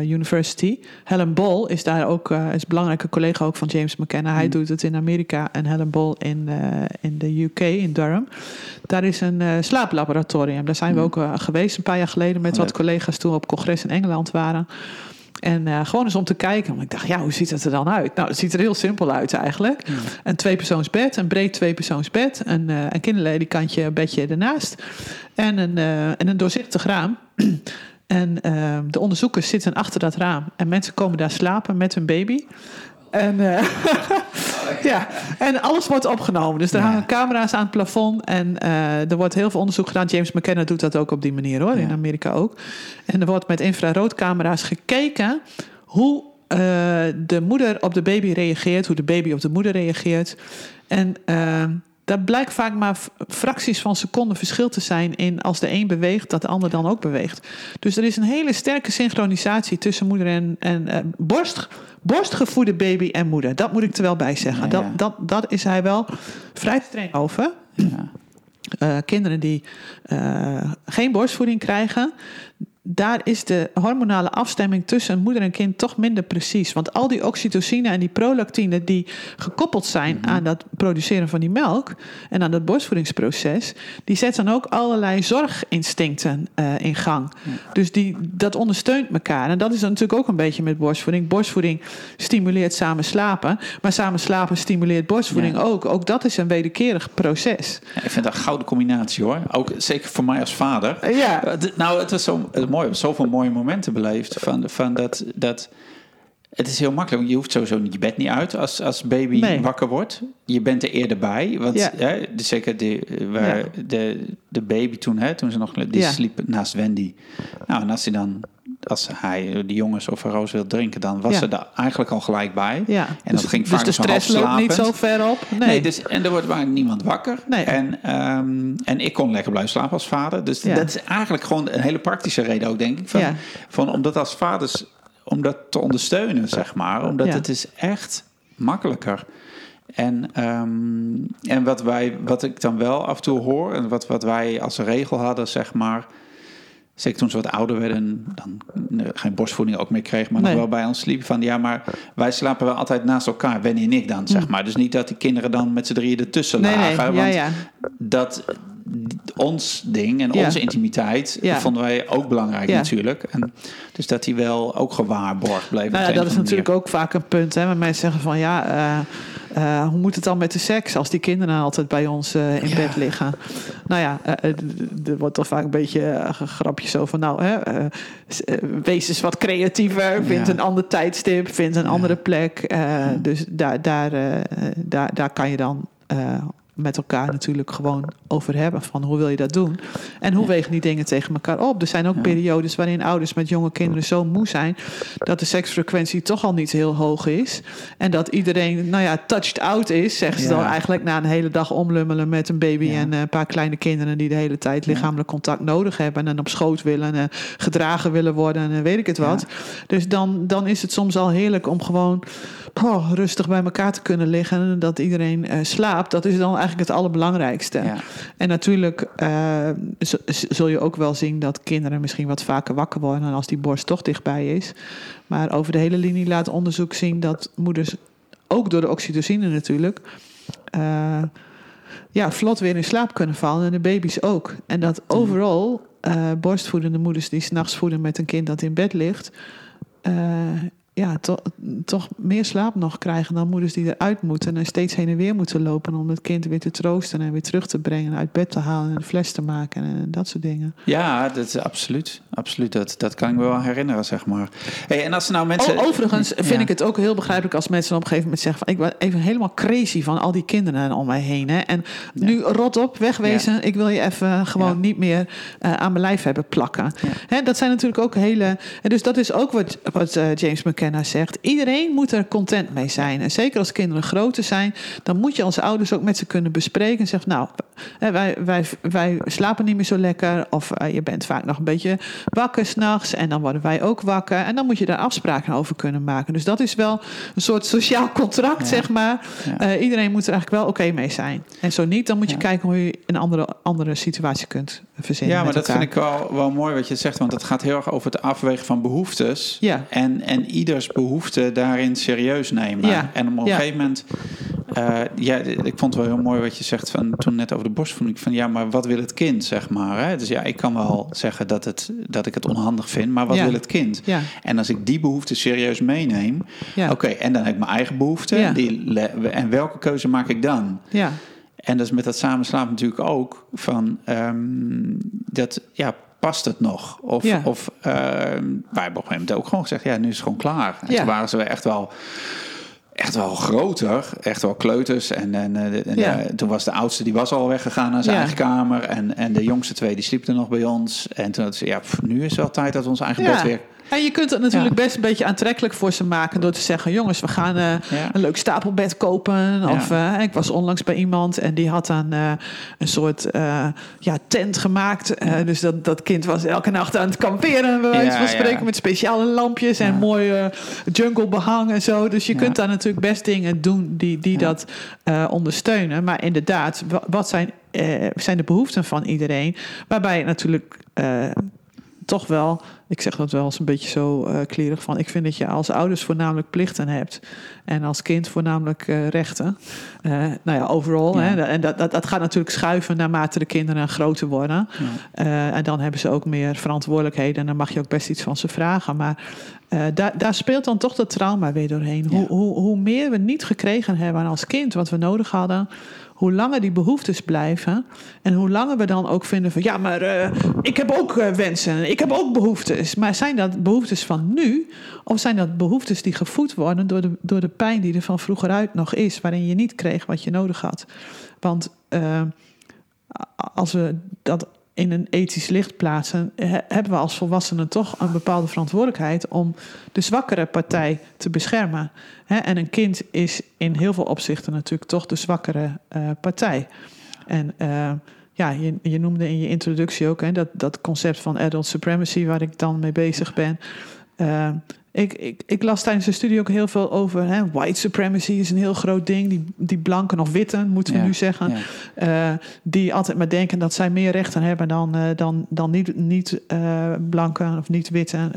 University, Helen Ball is daar ook is een belangrijke collega ook van James McKenna. Hij Mm. doet het in Amerika en Helen Ball in, in de UK, in Durham. Daar is een slaaplaboratorium. Daar zijn we Mm. ook geweest een paar jaar geleden met Oh, wat collega's toen we op congres in Engeland waren. En eh, gewoon eens om te kijken. Want ik dacht, ja, hoe ziet het er dan uit? Nou, het ziet er heel simpel uit eigenlijk. Ja. Een tweepersoonsbed, een breed tweepersoonsbed, een, eh een kinderledikantje bedje ernaast en een, eh, en een doorzichtig raam. En eh, de onderzoekers zitten achter dat raam en mensen komen daar slapen met hun baby. En, ja, en alles wordt opgenomen. Dus er Ja. hangen camera's aan het plafond. En eh, er wordt heel veel onderzoek gedaan. James McKenna doet dat ook op die manier hoor, in. Amerika ook. En er wordt met infraroodcamera's gekeken hoe eh, de moeder op de baby reageert, hoe de baby op de moeder reageert. En eh, daar blijkt vaak maar fracties van seconden verschil te zijn in als de een beweegt, dat de ander dan ook beweegt. Dus er is een hele sterke synchronisatie tussen moeder en, en eh, borst, borstgevoede baby en moeder. Dat moet ik er wel bij zeggen. Ja, Dat, ja. dat, dat is hij wel vrij streng over. Ja. Eh, kinderen die eh, geen borstvoeding krijgen, daar is de hormonale afstemming tussen moeder en kind toch minder precies. Want al die oxytocine en die prolactine die gekoppeld zijn Mhm. aan dat produceren van die melk en aan dat borstvoedingsproces, die zetten dan ook allerlei zorginstincten eh, in gang. Dus die, dat ondersteunt elkaar. En dat is natuurlijk ook een beetje met borstvoeding. Borstvoeding stimuleert samen slapen, maar samen slapen stimuleert borstvoeding Ja. ook. Ook dat is een wederkerig proces. Ja, ik vind dat een gouden combinatie hoor. Ook zeker voor mij als vader. Ja. Eh, Nou, het was zo is mooi. Heb zoveel mooie momenten beleefd. Van, van dat, dat, het is heel makkelijk. Je hoeft sowieso niet je bed niet uit als, als baby Nee. wakker wordt. Je bent er eerder bij. Want Ja. hè, zeker de, eh, waar Ja. de, de baby toen, hè, toen ze nog die Ja. sliep naast Wendy. Nou, en als hij dan, als hij de jongens of Roos wil drinken, dan was Ja. ze daar eigenlijk al gelijk bij. Ja, En dat dus, ging dus vaak de zo half stress loopt niet zo ver op. Nee, Nee, dus, en er wordt maar niemand wakker. Nee. En, ehm, en ik kon lekker blijven slapen als vader. Dus Ja. dat is eigenlijk gewoon een hele praktische reden ook, denk ik. Van, Ja. van om dat als vaders om dat te ondersteunen, zeg maar. Omdat het is echt makkelijker. En, ehm, en wat, wij, wat ik dan wel af en toe hoor... en wat, wat wij als regel hadden, zeg maar... Zeker toen ze wat ouder werden, dan eh, geen borstvoeding ook meer kregen, maar Nee. nog wel bij ons sliepen. Van ja, maar wij slapen wel altijd naast elkaar, Wendy en ik dan, zeg maar. Dus niet dat die kinderen dan met z'n drieën ertussen nee, lagen. Ja, want ja. dat ons ding en Ja. onze intimiteit vonden wij ook belangrijk natuurlijk. En dus dat die wel ook gewaarborgd bleef. Nou dat is natuurlijk ook vaak een punt. Hè, waar mensen zeggen van ja, eh, eh, hoe moet het dan met de seks als die kinderen altijd bij ons eh, in Ja. bed liggen? Nou ja, eh, er wordt toch vaak een beetje grapjes over. Nou, hè, wees eens wat creatiever, vind Ja. een ander tijdstip, vind een andere plek. Dus daar, daar, daar, daar kan je dan. Eh, met elkaar natuurlijk gewoon over hebben van hoe wil je dat doen en hoe wegen die dingen tegen elkaar op. Er zijn ook periodes waarin ouders met jonge kinderen zo moe zijn dat de seksfrequentie toch al niet heel hoog is. En dat iedereen, nou ja, touched out is, zeggen ze Ja. dan eigenlijk na een hele dag omlummelen met een baby Ja. en eh, een paar kleine kinderen die de hele tijd lichamelijk contact nodig hebben en op schoot willen, en gedragen willen worden en eh, weet ik het wat. Dus dan, dan is het soms al heerlijk om gewoon oh, rustig bij elkaar te kunnen liggen en dat iedereen eh, slaapt. Dat is dan eigenlijk het allerbelangrijkste. Ja. En natuurlijk eh, zul je ook wel zien dat kinderen misschien wat vaker wakker worden als die borst toch dichtbij is. Maar over de hele linie laat onderzoek zien dat moeders, ook door de oxytocine natuurlijk, eh, ja, vlot weer in slaap kunnen vallen en de baby's ook. En dat overal eh, borstvoedende moeders die s'nachts voeden met een kind dat in bed ligt, ja, to- toch meer slaap nog krijgen dan moeders die eruit moeten en steeds heen en weer moeten lopen om het kind weer te troosten en weer terug te brengen, uit bed te halen en een fles te maken en dat soort dingen. Ja, dat is absoluut. absoluut. Dat, dat kan ik me wel herinneren, zeg maar. Hey, en als nou mensen... O- overigens vind Ja. ik het ook heel begrijpelijk als mensen op een gegeven moment zeggen van ik ben even helemaal crazy van al die kinderen om mij heen. Hè. En nu rot op, wegwezen. Ik wil je even gewoon niet meer eh, aan mijn lijf hebben plakken. Hè, dat zijn natuurlijk ook hele. En dus dat is ook wat, wat eh, James McKenna zegt. Iedereen moet er content mee zijn. En zeker als kinderen groter zijn, dan moet je als ouders ook met ze kunnen bespreken. En zeggen, nou, wij, wij, wij slapen niet meer zo lekker. Of eh, je bent vaak nog een beetje wakker s'nachts. En dan worden wij ook wakker. En dan moet je daar afspraken over kunnen maken. Dus dat is wel een soort sociaal contract, Ja. zeg maar. Ja. Eh, iedereen moet er eigenlijk wel oké mee zijn. En zo niet, dan moet je Ja. kijken hoe je een andere, andere situatie kunt verzinnen. Ja, maar dat vind ik wel, wel mooi wat je zegt. Want het gaat heel erg over het afwegen van behoeftes. Ja. En, en ieders behoefte daarin serieus nemen. Ja. En op een gegeven moment... eh, ja, ik vond het wel heel mooi wat je zegt van, toen net over de borstvoeding. Van ja, maar wat wil het kind, zeg maar. Hè? Dus ja, ik kan wel zeggen dat, het, dat ik het onhandig vind. Maar wat Ja. wil het kind? Ja, En als ik die behoefte serieus meeneem... ja, Oké, en dan heb ik mijn eigen behoefte. Die, en welke keuze maak ik dan? ja, En dat is met dat samenslapen natuurlijk ook van ehm, dat ja, past het nog? Of, of ehm, wij hebben op een gegeven moment ook gewoon gezegd, ja, nu is het gewoon klaar. En Ja. toen waren ze echt wel echt wel groter, echt wel kleuters. En, en, eh, en, Ja. eh, toen was de oudste, die was al weggegaan naar zijn Ja. eigen kamer. En, en de jongste twee, die sliepen nog bij ons. En toen had ze, ja, pff, nu is het wel tijd dat we ons eigen bed weer... En je kunt het natuurlijk Ja. best een beetje aantrekkelijk voor ze maken door te zeggen: jongens, we gaan eh, Ja. een leuk stapelbed kopen. Of eh, ik was onlangs bij iemand en die had dan eh, een soort ja, tent gemaakt. Dus dat, dat kind was elke nacht aan het kamperen, bij wijze Ja, van spreken, met speciale lampjes en Ja. mooi eh, jungle behang en zo. Dus je kunt daar natuurlijk best dingen doen die, die dat ondersteunen. Maar inderdaad, wa- wat zijn, zijn de behoeften van iedereen? Waarbij natuurlijk. toch wel, ik zeg dat wel eens een beetje zo eh klierig van. Ik vind dat je als ouders voornamelijk plichten hebt en als kind voornamelijk eh, rechten. Eh, nou ja, overal. Ja. Hè, en dat, dat, dat gaat natuurlijk schuiven naarmate de kinderen groter worden. Ja. Eh, en dan hebben ze ook meer verantwoordelijkheden en dan mag je ook best iets van ze vragen. Maar daar, daar speelt dan toch dat trauma weer doorheen. Hoe, Ja. hoe, hoe meer we niet gekregen hebben als kind wat we nodig hadden, hoe langer die behoeftes blijven. En hoe langer we dan ook vinden van ja, maar ik heb ook wensen, ik heb ook behoeftes. Maar zijn dat behoeftes van nu? Of zijn dat behoeftes die gevoed worden door de, door de pijn die er van vroeger uit nog is, waarin je niet kreeg wat je nodig had? Want eh, als we dat in een ethisch licht plaatsen, he- hebben we als volwassenen toch een bepaalde verantwoordelijkheid om de zwakkere partij te beschermen. En een kind is in heel veel opzichten natuurlijk toch de zwakkere eh, partij. En eh, ja, je, je noemde in je introductie ook hè, dat, dat concept van adult supremacy, waar ik dan mee bezig ben. Ik, ik, ik las tijdens de studie ook heel veel over hè, white supremacy is een heel groot ding. Die, die blanken of witten, moeten we Ja, nu zeggen. ja. Eh, die altijd maar denken dat zij meer rechten hebben dan, eh, dan, dan niet, niet eh, blanken of niet witten.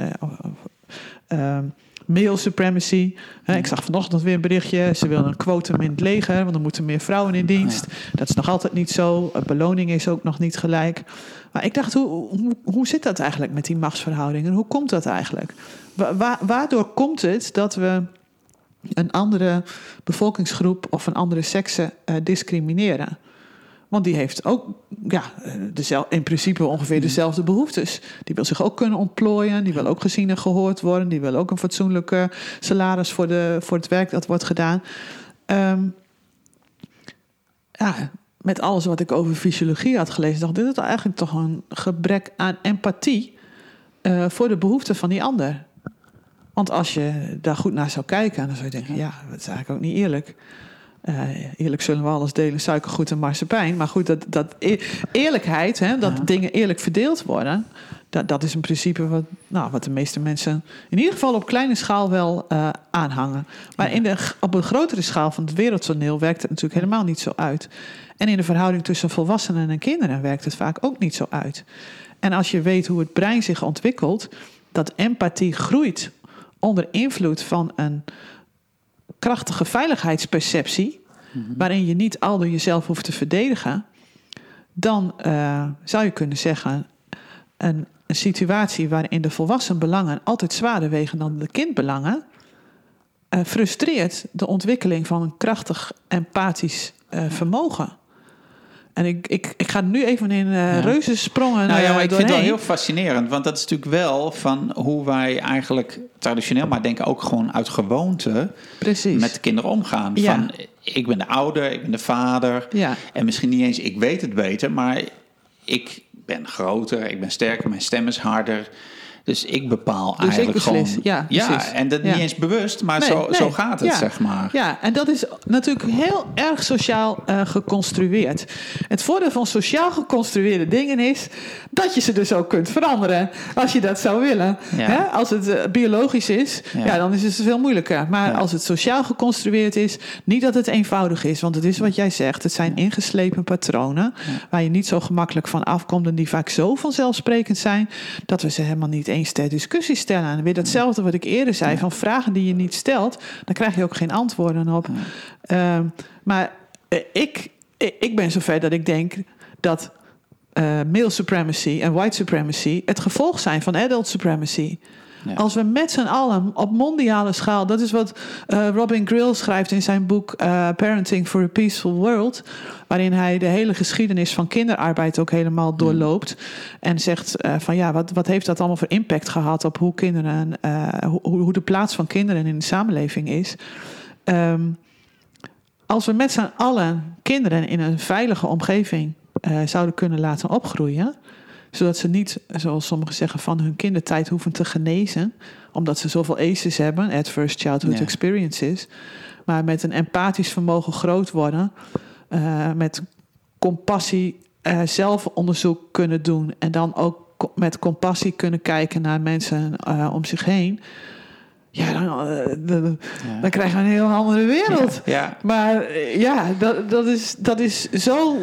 Male supremacy. Hè, ik zag vanochtend weer een berichtje. Ze willen een quotum in het leger, want er moeten meer vrouwen in dienst. Dat is nog altijd niet zo. Beloning is ook nog niet gelijk. Maar ik dacht, hoe, hoe, hoe zit dat eigenlijk met die machtsverhoudingen? Hoe komt dat eigenlijk? Wa- wa- waardoor komt het dat we een andere bevolkingsgroep of een andere sekse eh, discrimineren? Want die heeft ook ja, eh, in principe ongeveer dezelfde behoeftes. Die wil zich ook kunnen ontplooien. Die wil ook gezien en gehoord worden. Die wil ook een fatsoenlijke salaris voor, de, voor het werk dat wordt gedaan. Ehm, ja, met alles wat ik over fysiologie had gelezen, dacht ik, dit is eigenlijk toch een gebrek aan empathie eh, voor de behoeften van die ander. Want als je daar goed naar zou kijken, dan zou je denken, ja, dat is eigenlijk ook niet eerlijk. Eh, eerlijk zullen we alles delen, suikergoed en marsepein. Maar goed, dat, dat e- eerlijkheid, hè, dat Ja. dingen eerlijk verdeeld worden... Dat, dat is een principe wat, nou, wat de meeste mensen in ieder geval op kleine schaal wel eh, aanhangen. Maar in de, op een grotere schaal van het wereldtoneel werkt het natuurlijk helemaal niet zo uit. En in de verhouding tussen volwassenen en kinderen werkt het vaak ook niet zo uit. En als je weet hoe het brein zich ontwikkelt, dat empathie groeit onder invloed van een krachtige veiligheidsperceptie, waarin je niet al door jezelf hoeft te verdedigen, dan eh, zou je kunnen zeggen: een, situatie waarin de volwassen belangen altijd zwaarder wegen dan de kindbelangen, eh, frustreert de ontwikkeling van een krachtig empathisch eh, vermogen. En ik, ik, ik ga nu even in uh, reuzensprongen Nou ja, maar uh, ik vind het wel heel fascinerend. Want dat is natuurlijk wel van hoe wij eigenlijk traditioneel, maar denk ook gewoon uit gewoonte Precies. met de kinderen omgaan. Ja. Van ik ben de ouder, ik ben de vader. Ja. En misschien niet eens ik weet het beter, maar ik ben groter, ik ben sterker, mijn stem is harder. Dus ik bepaal Dus eigenlijk gewoon. Ja, precies. en dat Ja. niet eens bewust, maar Nee, zo, nee. zo gaat het, Ja. zeg maar. Ja, en dat is natuurlijk heel erg sociaal eh, geconstrueerd. Het voordeel van sociaal geconstrueerde dingen is dat je ze dus ook kunt veranderen als je dat zou willen. Ja. Hè? Als het eh, biologisch is, Ja. ja. dan is het veel moeilijker. Maar Ja. als het sociaal geconstrueerd is, niet dat het eenvoudig is, want het is wat jij zegt. Het zijn ingeslepen patronen waar je niet zo gemakkelijk van afkomt en die vaak zo vanzelfsprekend zijn dat we ze helemaal niet eens ter discussie stellen. En weer datzelfde wat ik eerder zei: van vragen die je niet stelt, dan krijg je ook geen antwoorden op. Ehm, maar eh, ik, ik ik ben zover dat ik denk dat eh, male supremacy en white supremacy het gevolg zijn van adult supremacy. Ja. Als we met z'n allen op mondiale schaal, dat is wat eh, Robin Grill schrijft in zijn boek eh, Parenting for a Peaceful World, waarin hij de hele geschiedenis van kinderarbeid ook helemaal doorloopt en zegt eh, van ja, wat, wat heeft dat allemaal voor impact gehad op hoe kinderen, hoe, hoe de plaats van kinderen in de samenleving is. Ehm, als we met z'n allen kinderen in een veilige omgeving zouden kunnen laten opgroeien, zodat ze niet, zoals sommigen zeggen, van hun kindertijd hoeven te genezen, omdat ze zoveel ACEs hebben, Adverse Childhood Ja. Experiences, maar met een empathisch vermogen groot worden, eh, met compassie eh, zelfonderzoek kunnen doen en dan ook met compassie kunnen kijken naar mensen eh, om zich heen. Ja, dan, dan, Ja. dan krijgen we een heel andere wereld. Ja, Maar ja, dat, dat, is, dat is zo.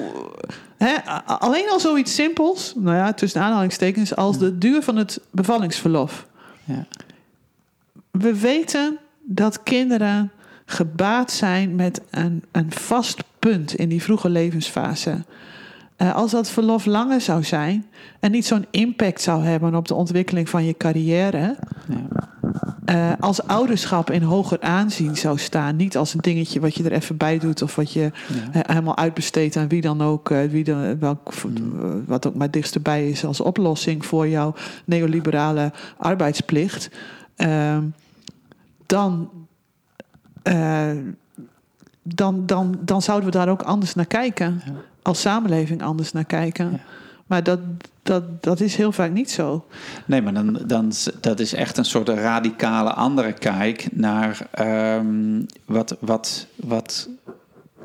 Alleen al zoiets simpels, nou ja, tussen aanhalingstekens, als de duur van het bevallingsverlof. ja. We weten dat kinderen gebaat zijn met een, een vast punt in die vroege levensfase. Eh, als dat verlof langer zou zijn en niet zo'n impact zou hebben op de ontwikkeling van je carrière, ja. Eh, als ouderschap in hoger aanzien zou staan. Niet als een dingetje wat je er even bij doet of wat je Ja. eh, helemaal uitbesteedt aan wie dan ook, eh, wie dan, welk, wat ook maar dichtstbij is als oplossing voor jouw neoliberale arbeidsplicht. Ehm, dan, dan, dan, dan zouden we daar ook anders naar kijken. Ja. Als samenleving anders naar kijken. Ja. Maar dat, dat, dat is heel vaak niet zo. Nee, maar dan, dan, dat is echt een soort radicale andere kijk naar ehm, wat, wat, wat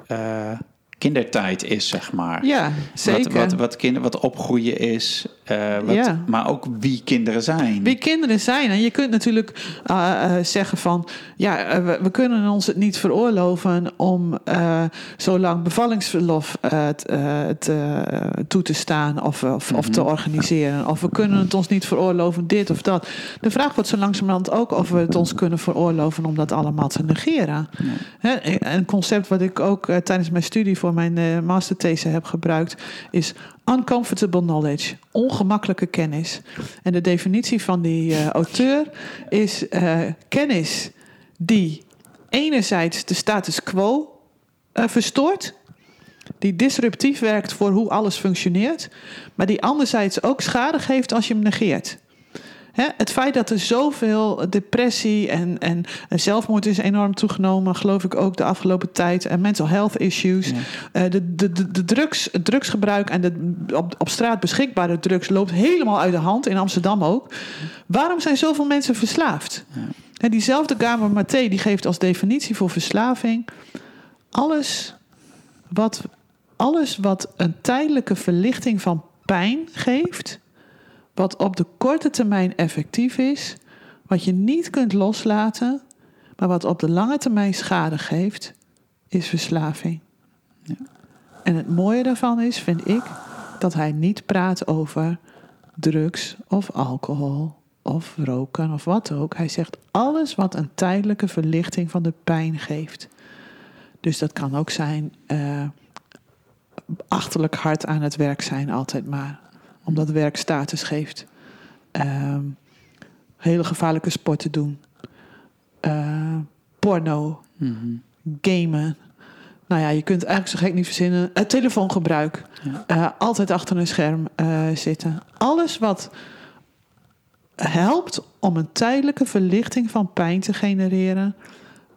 eh, kindertijd is, zeg maar. Ja, zeker. Wat, wat, wat, kinder, wat opgroeien is, eh, wat, Ja. maar ook wie kinderen zijn. Wie kinderen zijn. En je kunt natuurlijk eh, eh, zeggen van... ja, we, we kunnen ons het niet veroorloven om zo lang bevallingsverlof toe te staan... Of, of, of te organiseren. Of we kunnen het ons niet veroorloven dit of dat. De vraag wordt zo langzamerhand ook of we het ons kunnen veroorloven... om dat allemaal te negeren. Een concept wat ik ook tijdens mijn studie... voor mijn masterthese heb gebruikt... is uncomfortable knowledge, ongemakkelijke kennis. En de definitie van die eh, auteur is eh, kennis die enerzijds de status quo eh, verstoort, die disruptief werkt voor hoe alles functioneert, maar die anderzijds ook schade geeft als je hem negeert. Hè, het feit dat er zoveel depressie en, en, en zelfmoord is enorm toegenomen, geloof ik ook de afgelopen tijd. En mental health issues. Ja. Eh, de, de, de, de drugs, het drugsgebruik en de op, op straat beschikbare drugs loopt helemaal uit de hand. In Amsterdam ook. Waarom zijn zoveel mensen verslaafd? En diezelfde Gamer Maté die geeft als definitie voor verslaving alles wat, alles wat een tijdelijke verlichting van pijn geeft, wat op de korte termijn effectief is, wat je niet kunt loslaten, maar wat op de lange termijn schade geeft, is verslaving. En het mooie daarvan is, vind ik, dat hij niet praat over drugs of alcohol of roken of wat ook. Hij zegt alles wat een tijdelijke verlichting van de pijn geeft. Dus dat kan ook zijn eh, achterlijk hard aan het werk zijn, altijd maar. Omdat werk status geeft. Ehm, hele gevaarlijke sporten doen. Eh, porno, Mhm. gamen. nou ja, je kunt eigenlijk zo gek niet verzinnen. Het telefoongebruik. Eh, altijd achter een scherm eh, zitten. Alles wat helpt om een tijdelijke verlichting van pijn te genereren.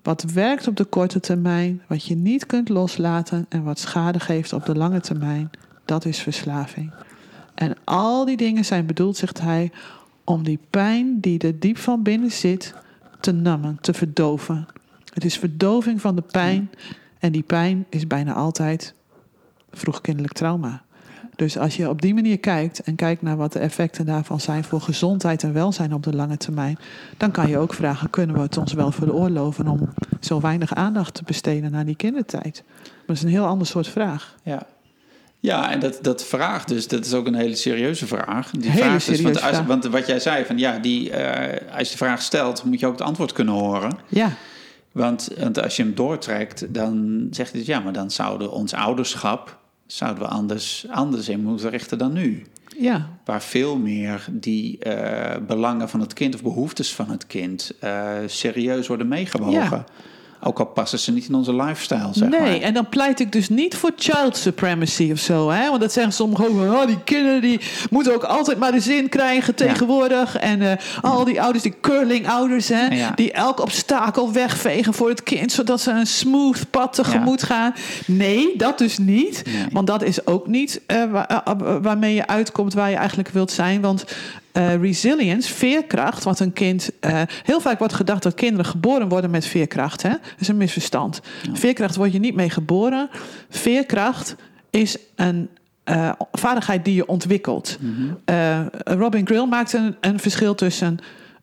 Wat werkt op de korte termijn, wat je niet kunt loslaten en wat schade geeft op de lange termijn, dat is verslaving. En al die dingen zijn bedoeld, zegt hij, om die pijn die er diep van binnen zit te nummen, te verdoven. Het is verdoving van de pijn en die pijn is bijna altijd vroegkindelijk trauma. Dus als je op die manier kijkt en kijkt naar wat de effecten daarvan zijn voor gezondheid en welzijn op de lange termijn, dan kan je ook vragen: kunnen we het ons wel veroorloven om zo weinig aandacht te besteden naar die kindertijd? Maar dat is een heel ander soort vraag. Ja. Ja, en dat, dat vraag dus, dat is ook een hele serieuze vraag. Die Hele vraag dus, want, als, want wat jij zei, van ja, die, eh, als je de vraag stelt, moet je ook het antwoord kunnen horen. Ja, Want, want als je hem doortrekt, dan zegt hij, ja, maar dan zouden ons ouderschap, zouden we anders, anders in moeten richten dan nu. ja, Waar veel meer die eh, belangen van het kind of behoeftes van het kind eh, serieus worden meegewogen. Ja. Ook al passen ze niet in onze lifestyle, zeg nee, maar. en dan pleit ik dus niet voor child supremacy of zo. Hè? Want dat zeggen sommigen ook. Oh, die kinderen die moeten ook altijd maar de zin krijgen tegenwoordig. En eh, al die ouders, die curling ouders, hè, Ja. die elk obstakel wegvegen voor het kind. Zodat ze een smooth pad tegemoet gaan. Nee, dat dus niet. Nee. Want dat is ook niet eh, eh, waarmee je uitkomt waar je eigenlijk wilt zijn. Want eh, resilience, veerkracht, wat een kind. eh, heel vaak wordt gedacht dat kinderen geboren worden met veerkracht. Hè? Dat is een misverstand. Veerkracht word je niet mee geboren. Veerkracht is een eh, vaardigheid die je ontwikkelt. Eh, Robin Grill maakt een, een verschil tussen.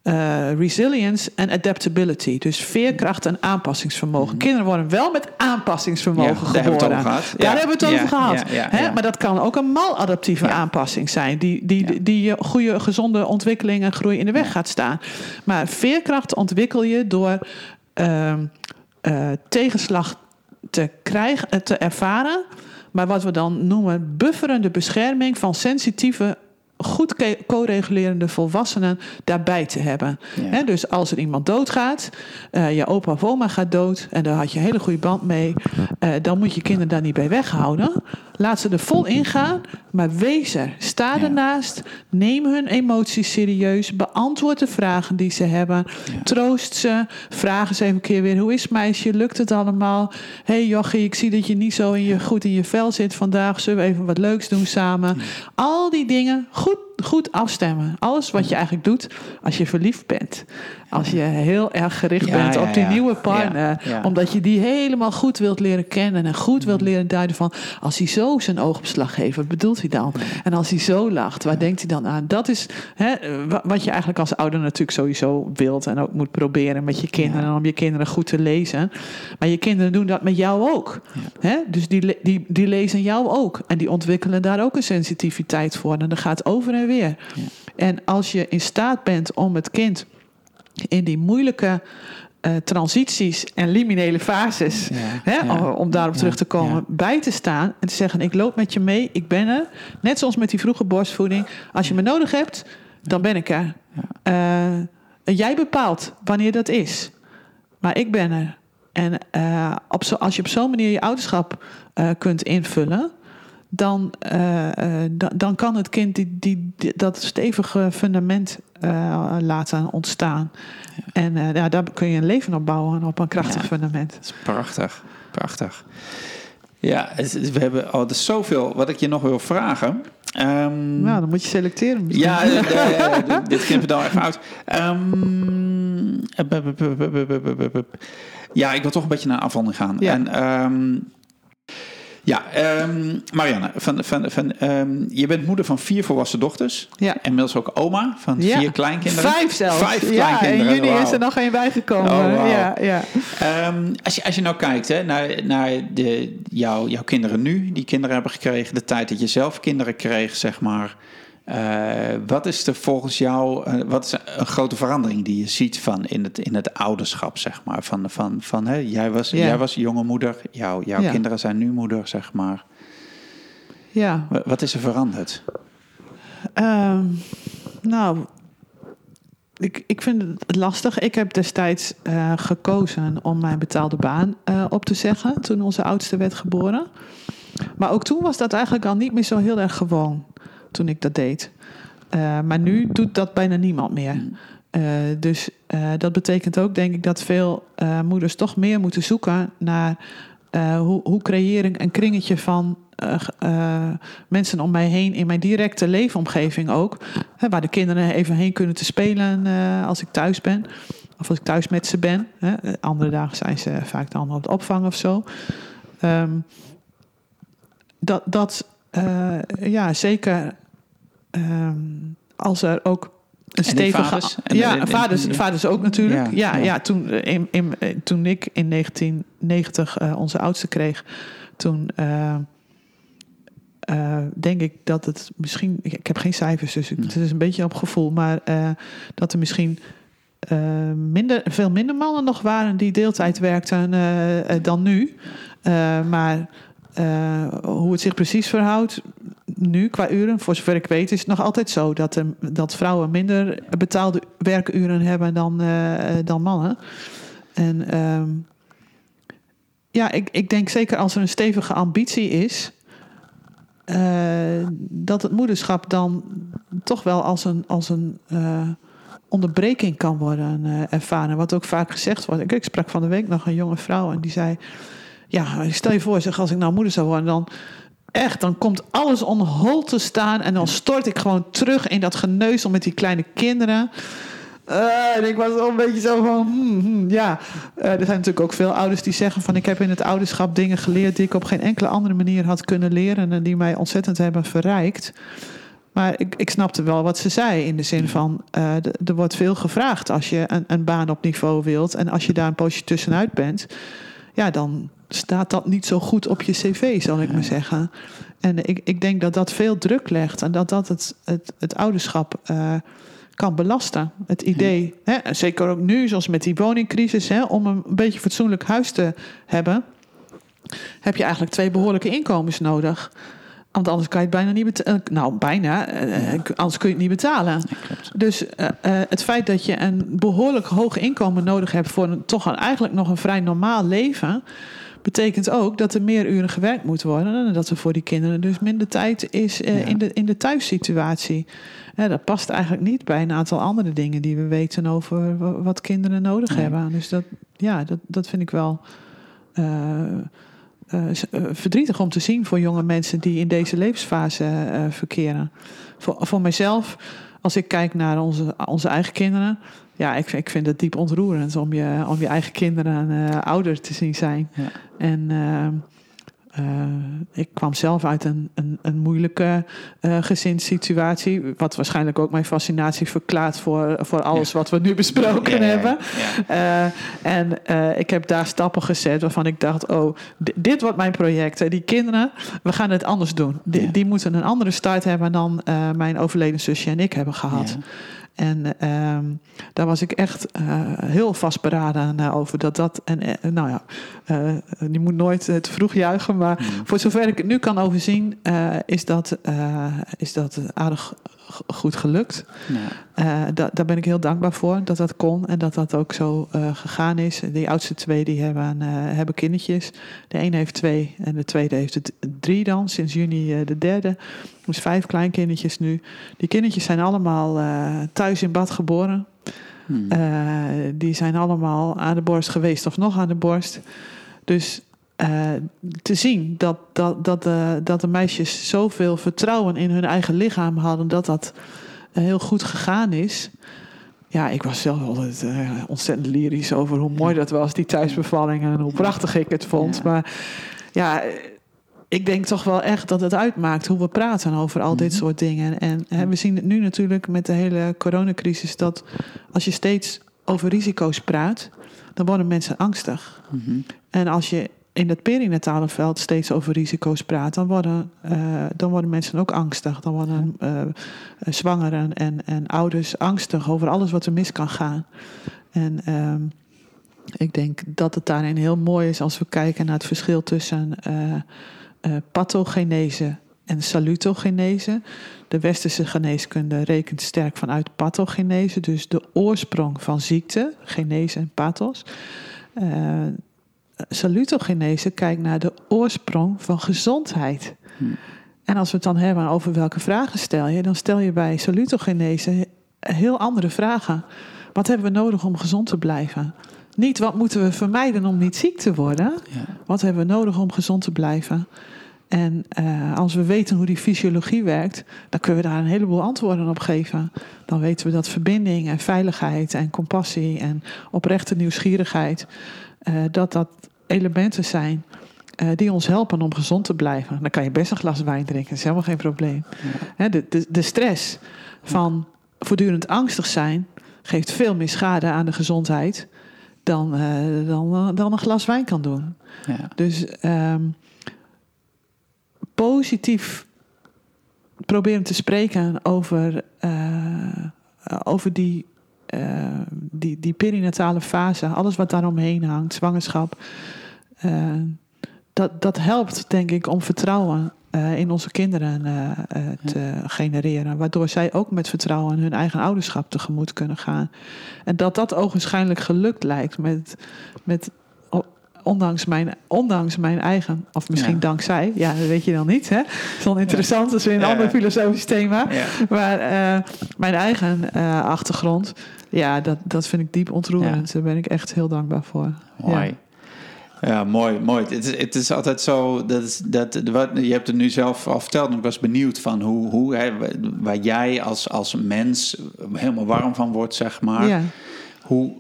Eh, resilience en adaptability. Dus veerkracht en aanpassingsvermogen. Kinderen worden wel met aanpassingsvermogen Ja, daar hebben we het geboren. over gehad. Daar Ja. hebben we het over gehad. ja, Hè? Maar dat kan ook een maladaptieve aanpassing zijn. Die, die, die je goede, gezonde ontwikkeling en groei in de weg gaat staan. Maar veerkracht ontwikkel je door ehm, eh, tegenslag te krijgen, eh, te ervaren. Maar wat we dan noemen bufferende bescherming van sensitieve, goed co-regulerende volwassenen daarbij te hebben. Ja. Dus als er iemand doodgaat, eh, je opa of oma gaat dood en daar had je een hele goede band mee, eh, dan moet je kinderen daar niet bij weghouden. Laat ze er vol in gaan, maar wees er. Sta Ja. ernaast, neem hun emoties serieus, beantwoord de vragen die ze hebben, troost ze, vraag eens even een keer weer, hoe is het meisje, lukt het allemaal? Hé hey jochie, ik zie dat je niet zo in je, goed in je vel zit vandaag, zullen we even wat leuks doen samen? Al die dingen goed, goed afstemmen. Alles wat je eigenlijk doet als je verliefd bent. Als je heel erg gericht Ja, bent ja, op die ja. nieuwe partner. Omdat je die helemaal goed wilt leren kennen. En goed wilt leren duiden van... als hij zo zijn oogopslag geeft, wat bedoelt hij dan? En als hij zo lacht, waar denkt hij dan aan? Dat is hè, wa- wat je eigenlijk als ouder natuurlijk sowieso wilt... en ook moet proberen met je kinderen... Om je kinderen goed te lezen. Maar je kinderen doen dat met jou ook. Hè? Dus die, die, die lezen jou ook. En die ontwikkelen daar ook een sensitiviteit voor. En dat gaat over en weer. En als je in staat bent om het kind in die moeilijke eh, transities en liminele fases, Ja, hè, ja. om daarop Ja, terug te komen, bij te staan en te zeggen: Ik loop met je mee, ik ben er. Net zoals met die vroege borstvoeding. Als je me nodig hebt, dan ben ik er. Eh, jij bepaalt wanneer dat is. Maar ik ben er. En eh, op zo, als je op zo'n manier je ouderschap kunt invullen, dan, eh, eh, dan kan het kind die, die, dat stevige fundament eh, laten ontstaan. En ja, daar kun je een leven op bouwen, op een krachtig fundament. Is prachtig, prachtig. Ja, we hebben al zoveel wat ik je nog wil vragen. Nou, dan moet je selecteren. Misschien. Ja, dit ging we dan even uit. Ja, ik wil toch een beetje naar afronding gaan. Ja. En ehm, ja, ehm, Marianne, van, van, van, ehm, je bent moeder van vier volwassen dochters. Ja. Inmiddels ook oma van Ja. vier kleinkinderen. Vijf zelfs. Vijf ja, kleinkinderen. in juni is er nog één bijgekomen. Oh, ja, ja. Ehm, als, je, als je nou kijkt hè, naar, naar de, jouw, jouw kinderen nu, die kinderen hebben gekregen, de tijd dat je zelf kinderen kreeg, zeg maar. Eh, wat is er volgens jou, eh, wat is een grote verandering die je ziet van in het, in het ouderschap, zeg maar? Van, van, van hè, jij, was, Ja. jij was jonge moeder, jouw, jouw Ja. kinderen zijn nu moeder, zeg maar. ja. Wa- Wat is er veranderd? Ehm, nou, ik, ik vind het lastig. Ik heb destijds uh, gekozen om mijn betaalde baan uh, op te zeggen toen onze oudste werd geboren. Maar ook toen was dat eigenlijk al niet meer zo heel erg gewoon toen ik dat deed. Uh, maar nu doet dat bijna niemand meer. dus dat betekent ook, denk ik, dat veel moeders toch meer moeten zoeken naar hoe, hoe creëer ik een kringetje van mensen om mij heen in mijn directe leefomgeving ook. Hè, waar de kinderen even heen kunnen te spelen als ik thuis ben. Of als ik thuis met ze ben. Hè. Andere dagen zijn ze vaak dan op de opvang of zo. Um, dat, dat uh, ja, zeker um, als er ook een stevige. Vaders, ja, de, vaders, vaders ook natuurlijk. Ja, ja, ja. ja toen, in, in, toen ik in 1990 uh, onze oudste kreeg, toen. Uh, uh, denk ik dat het misschien. Ik heb geen cijfers, dus ik, het is een beetje op gevoel. Maar uh, dat er misschien uh, minder, veel minder mannen nog waren die deeltijd werkten dan nu. maar hoe het zich precies verhoudt, nu qua uren, voor zover ik weet, is het nog altijd zo dat, dat vrouwen minder betaalde werkuren hebben dan, dan mannen. En ehm, ja, ik, ik denk zeker als er een stevige ambitie is uh, dat het moederschap dan toch wel als een, als een onderbreking kan worden ervaren. Wat ook vaak gezegd wordt. Ik, ik, sprak van de week nog een jonge vrouw en die zei: Ja, stel je voor, zeg, als ik nou moeder zou worden, dan. Echt, dan komt alles on hold te staan en dan stort ik gewoon terug in dat geneuzel met die kleine kinderen. Uh, en ik was al een beetje zo van, hmm, hmm, ja. Uh, er zijn natuurlijk ook veel ouders die zeggen van... ik heb in het ouderschap dingen geleerd... die ik op geen enkele andere manier had kunnen leren... en die mij ontzettend hebben verrijkt. Maar ik, ik snapte wel wat ze zei. In de zin van, uh, er wordt veel gevraagd als je een, een baan op niveau wilt. En als je daar een poosje tussenuit bent... ja, dan staat dat niet zo goed op je cv, zal ik maar zeggen. En ik, ik denk dat dat veel druk legt... en dat dat het, het, het ouderschap kan belasten. Het idee, hè, zeker ook nu, zoals met die woningcrisis, hè, om een beetje fatsoenlijk huis te hebben, heb je eigenlijk twee behoorlijke inkomens nodig. Want anders kan je het bijna niet betalen. Eh, nou, bijna. Eh, anders kun je het niet betalen. dus uh, uh, het feit dat je een behoorlijk hoog inkomen nodig hebt voor een, toch een, eigenlijk nog een vrij normaal leven betekent ook dat er meer uren gewerkt moet worden. En dat er voor die kinderen dus minder tijd is uh, ja. in, de, in de thuissituatie. Ja, dat past eigenlijk niet bij een aantal andere dingen die we weten over wat kinderen nodig hebben. Dus dat, ja, dat, dat vind ik wel. Uh, uh, verdrietig om te zien voor jonge mensen die in deze levensfase uh, verkeren. Voor, voor mijzelf, als ik kijk naar onze, onze eigen kinderen, ja, ik, ik vind het diep ontroerend om je, om je eigen kinderen uh, ouder te zien zijn. Ja. En uh, uh, ik kwam zelf uit een, een, een moeilijke uh, gezinssituatie. Wat waarschijnlijk ook mijn fascinatie verklaart voor, voor alles ja. wat we nu besproken ja, hebben. Uh, en ik heb daar stappen gezet waarvan ik dacht: oh, dit wordt mijn project. Die kinderen, we gaan het anders doen. Die, die moeten een andere start hebben dan mijn overleden zusje en ik hebben gehad. En uh, daar was ik echt uh, heel vastberaden uh, over dat dat. En uh, nou ja, je moet nooit te vroeg juichen, maar mm. voor zover ik het nu kan overzien, is, dat, is dat aardig goed gelukt. Ja. Da daar ben ik heel dankbaar voor dat dat kon en dat dat ook zo gegaan is. Die oudste twee die hebben, hebben kindertjes. De ene heeft twee en de tweede heeft het drie dan, sinds juni de derde. Dus vijf kleinkindertjes nu. Die kindertjes zijn allemaal uh, thuis in bad geboren. Hmm. Uh, die zijn allemaal aan de borst geweest of nog aan de borst. Dus uh, te zien dat, dat, dat, de, dat de meisjes zoveel vertrouwen in hun eigen lichaam hadden, dat dat heel goed gegaan is. Ja, ik was zelf altijd uh, ontzettend lyrisch over hoe mooi dat was, die thuisbevalling, en hoe prachtig ik het vond. Ja. Maar ja, ik denk toch wel echt dat het uitmaakt hoe we praten over al dit soort dingen. En hè, we zien het nu natuurlijk met de hele coronacrisis dat als je steeds over risico's praat, dan worden mensen angstig. Mm -hmm. En als je in het perinatale veld steeds over risico's praat, dan worden, uh, dan worden mensen ook angstig. Dan worden uh, zwangeren en, en ouders angstig over alles wat er mis kan gaan. En uh, ik denk dat het daarin heel mooi is als we kijken naar het verschil tussen uh, pathogenese en salutogenese. De westerse geneeskunde rekent sterk vanuit pathogenese, dus de oorsprong van ziekte, genese en pathos. Uh, salutogenese kijkt naar de oorsprong van gezondheid. Hmm. En als we het dan hebben over welke vragen stel je, dan stel je bij salutogenese heel andere vragen. Wat hebben we nodig om gezond te blijven? Niet wat moeten we vermijden om niet ziek te worden. Ja. Wat hebben we nodig om gezond te blijven? En uh, als we weten hoe die fysiologie werkt, dan kunnen we daar een heleboel antwoorden op geven. Dan weten we dat verbinding en veiligheid en compassie en oprechte nieuwsgierigheid, uh, dat dat elementen zijn uh, die ons helpen om gezond te blijven. Dan kan je best een glas wijn drinken, dat is helemaal geen probleem. Ja. De, de, de stress van voortdurend angstig zijn geeft veel meer schade aan de gezondheid dan, dan, dan een glas wijn kan doen. Ja. Dus um, positief proberen te spreken over, uh, over die, uh, die, die perinatale fase, alles wat daaromheen hangt, zwangerschap. dat, dat helpt, denk ik, om vertrouwen in onze kinderen te genereren. Waardoor zij ook met vertrouwen hun eigen ouderschap tegemoet kunnen gaan. En dat dat ogenschijnlijk gelukt lijkt met, met ondanks mijn, ondanks mijn eigen, of misschien dankzij, ja, dat weet je dan niet. Hè? Dat is wel interessant, dat is weer een ander filosofisch thema. Maar uh, mijn eigen uh, achtergrond, ja, dat, dat vind ik diep ontroerend. Daar ben ik echt heel dankbaar voor. Mooi. Ja, mooi, mooi. Het is, het is altijd zo, dat, is, dat wat, je hebt het nu zelf al verteld, en ik was benieuwd van hoe, hoe hè, waar jij als, als mens helemaal warm van wordt, zeg maar. Ja. Hoe,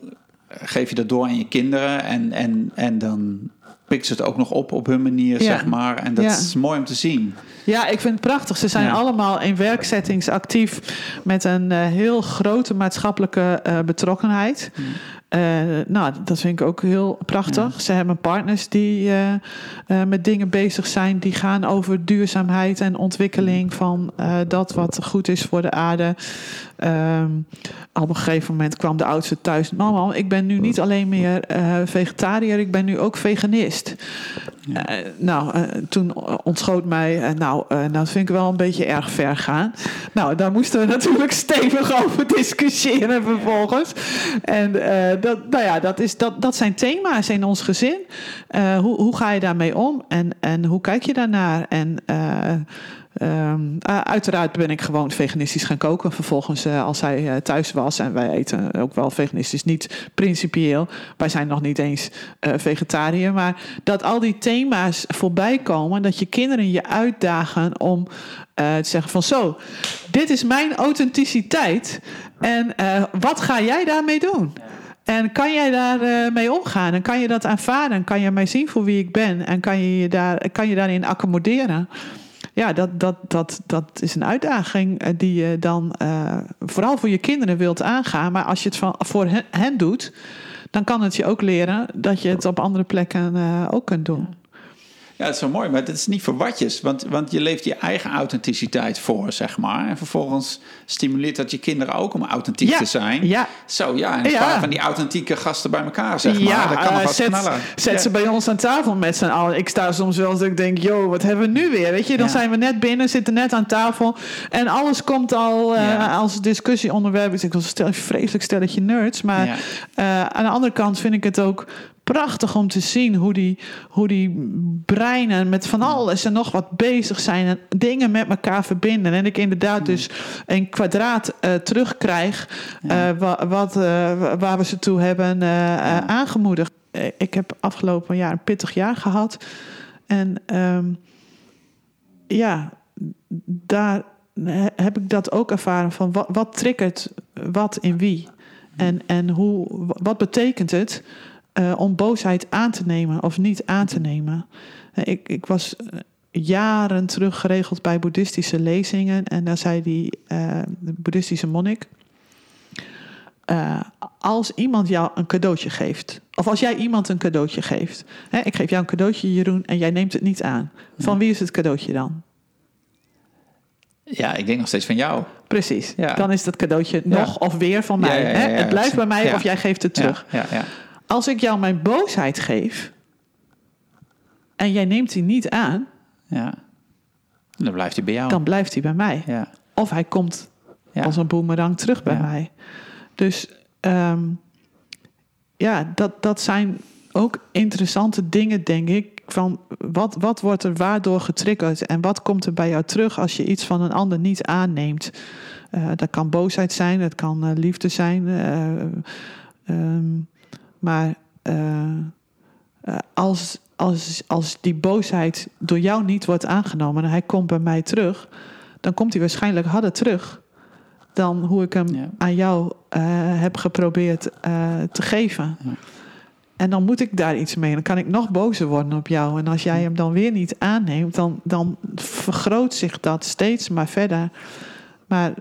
geef je dat door aan je kinderen en, en, en dan pikt ze het ook nog op op hun manier, zeg maar. En dat is mooi om te zien. Ja, ik vind het prachtig. Ze zijn allemaal in werksettings actief met een uh, heel grote maatschappelijke uh, betrokkenheid. Hmm. Uh, nou, dat vind ik ook heel prachtig. Ze hebben partners die met dingen bezig zijn die gaan over duurzaamheid en ontwikkeling van dat wat goed is voor de aarde. Um, op een gegeven moment kwam de oudste thuis. Mama, ik ben nu niet alleen meer uh, vegetariër, ik ben nu ook veganist. Uh, nou, uh, toen ontschoot mij, nou, nou, dat vind ik wel een beetje erg ver gaan. Nou, daar moesten we natuurlijk stevig over discussiëren vervolgens. En dat, nou ja, dat, is, dat, dat zijn thema's in ons gezin. hoe, hoe ga je daarmee om en, en hoe kijk je daarnaar? En Um, uiteraard ben ik gewoon veganistisch gaan koken. Vervolgens, uh, als hij uh, thuis was, en wij eten ook wel veganistisch, niet principieel. Wij zijn nog niet eens uh, vegetariër. Maar dat al die thema's voorbij komen, dat je kinderen je uitdagen om te zeggen: van zo, dit is mijn authenticiteit. En wat ga jij daarmee doen? En kan jij daarmee mee omgaan? En kan je dat aanvaarden? Kan je mij zien voor wie ik ben? En kan je, je daar, kan je daarin accommoderen? Ja, dat, dat, dat, dat is een uitdaging eh, die je dan uh, vooral voor je kinderen wilt aangaan. Maar als je het van, voor hen, doet, dan kan het je ook leren dat je het op andere plekken uh, ook kunt doen. Ja, dat is wel mooi, maar het is niet voor watjes. Want, want je leeft je eigen authenticiteit voor, zeg maar. En vervolgens stimuleert dat je kinderen ook om authentiek te zijn. Ja. Zo, ja. En een paar van die authentieke gasten bij elkaar, zeg maar. Ja, dat kan nog uh, zet, knallen. Zet ze bij ons aan tafel met z'n allen. Ik sta soms wel eens dat ik denk, joh, wat hebben we nu weer? Weet je, dan zijn we net binnen, zitten net aan tafel. En alles komt al uh, als discussieonderwerp. Ik zeg, stel, vreselijk stelletje nerds. Maar uh, aan de andere kant vind ik het ook prachtig om te zien hoe die, hoe die breinen met van alles en nog wat bezig zijn en dingen met elkaar verbinden. En ik inderdaad dus een kwadraat uh, terugkrijg uh, wat, uh, waar we ze toe hebben aangemoedigd. Ik heb afgelopen jaar een pittig jaar gehad. En um, ja, daar heb ik dat ook ervaren van wat, wat triggert wat in wie. En, en hoe, wat betekent het uh, om boosheid aan te nemen of niet aan te nemen. Uh, ik, ik was uh, jaren terug geregeld bij boeddhistische lezingen en daar zei die de boeddhistische monnik. als iemand jou een cadeautje geeft, of als jij iemand een cadeautje geeft, hè, ik geef jou een cadeautje, Jeroen, en jij neemt het niet aan. Van wie is het cadeautje dan? Ja, ik denk nog steeds van jou. Precies. Ja. Dan is dat cadeautje nog of weer van mij. Hè? Het blijft bij mij of jij geeft het terug. ja, ja. Als ik jou mijn boosheid geef en jij neemt die niet aan, ja. Dan blijft hij bij jou. dan blijft hij bij mij. Ja. Of hij komt Ja. als een boemerang terug bij mij. Dus ehm, ja, dat, dat zijn ook interessante dingen, denk ik. Van wat, wat wordt er waardoor getriggerd en wat komt er bij jou terug als je iets van een ander niet aanneemt? Eh, dat kan boosheid zijn, dat kan eh, liefde zijn. eh, ehm, maar eh, eh, als, als, als die boosheid door jou niet wordt aangenomen en hij komt bij mij terug, dan komt hij waarschijnlijk harder terug dan hoe ik hem Ja. aan jou eh, heb geprobeerd te geven. Ja. En dan moet ik daar iets mee. Dan kan ik nog bozer worden op jou. En als jij hem dan weer niet aanneemt, dan, dan vergroot zich dat steeds maar verder. Maar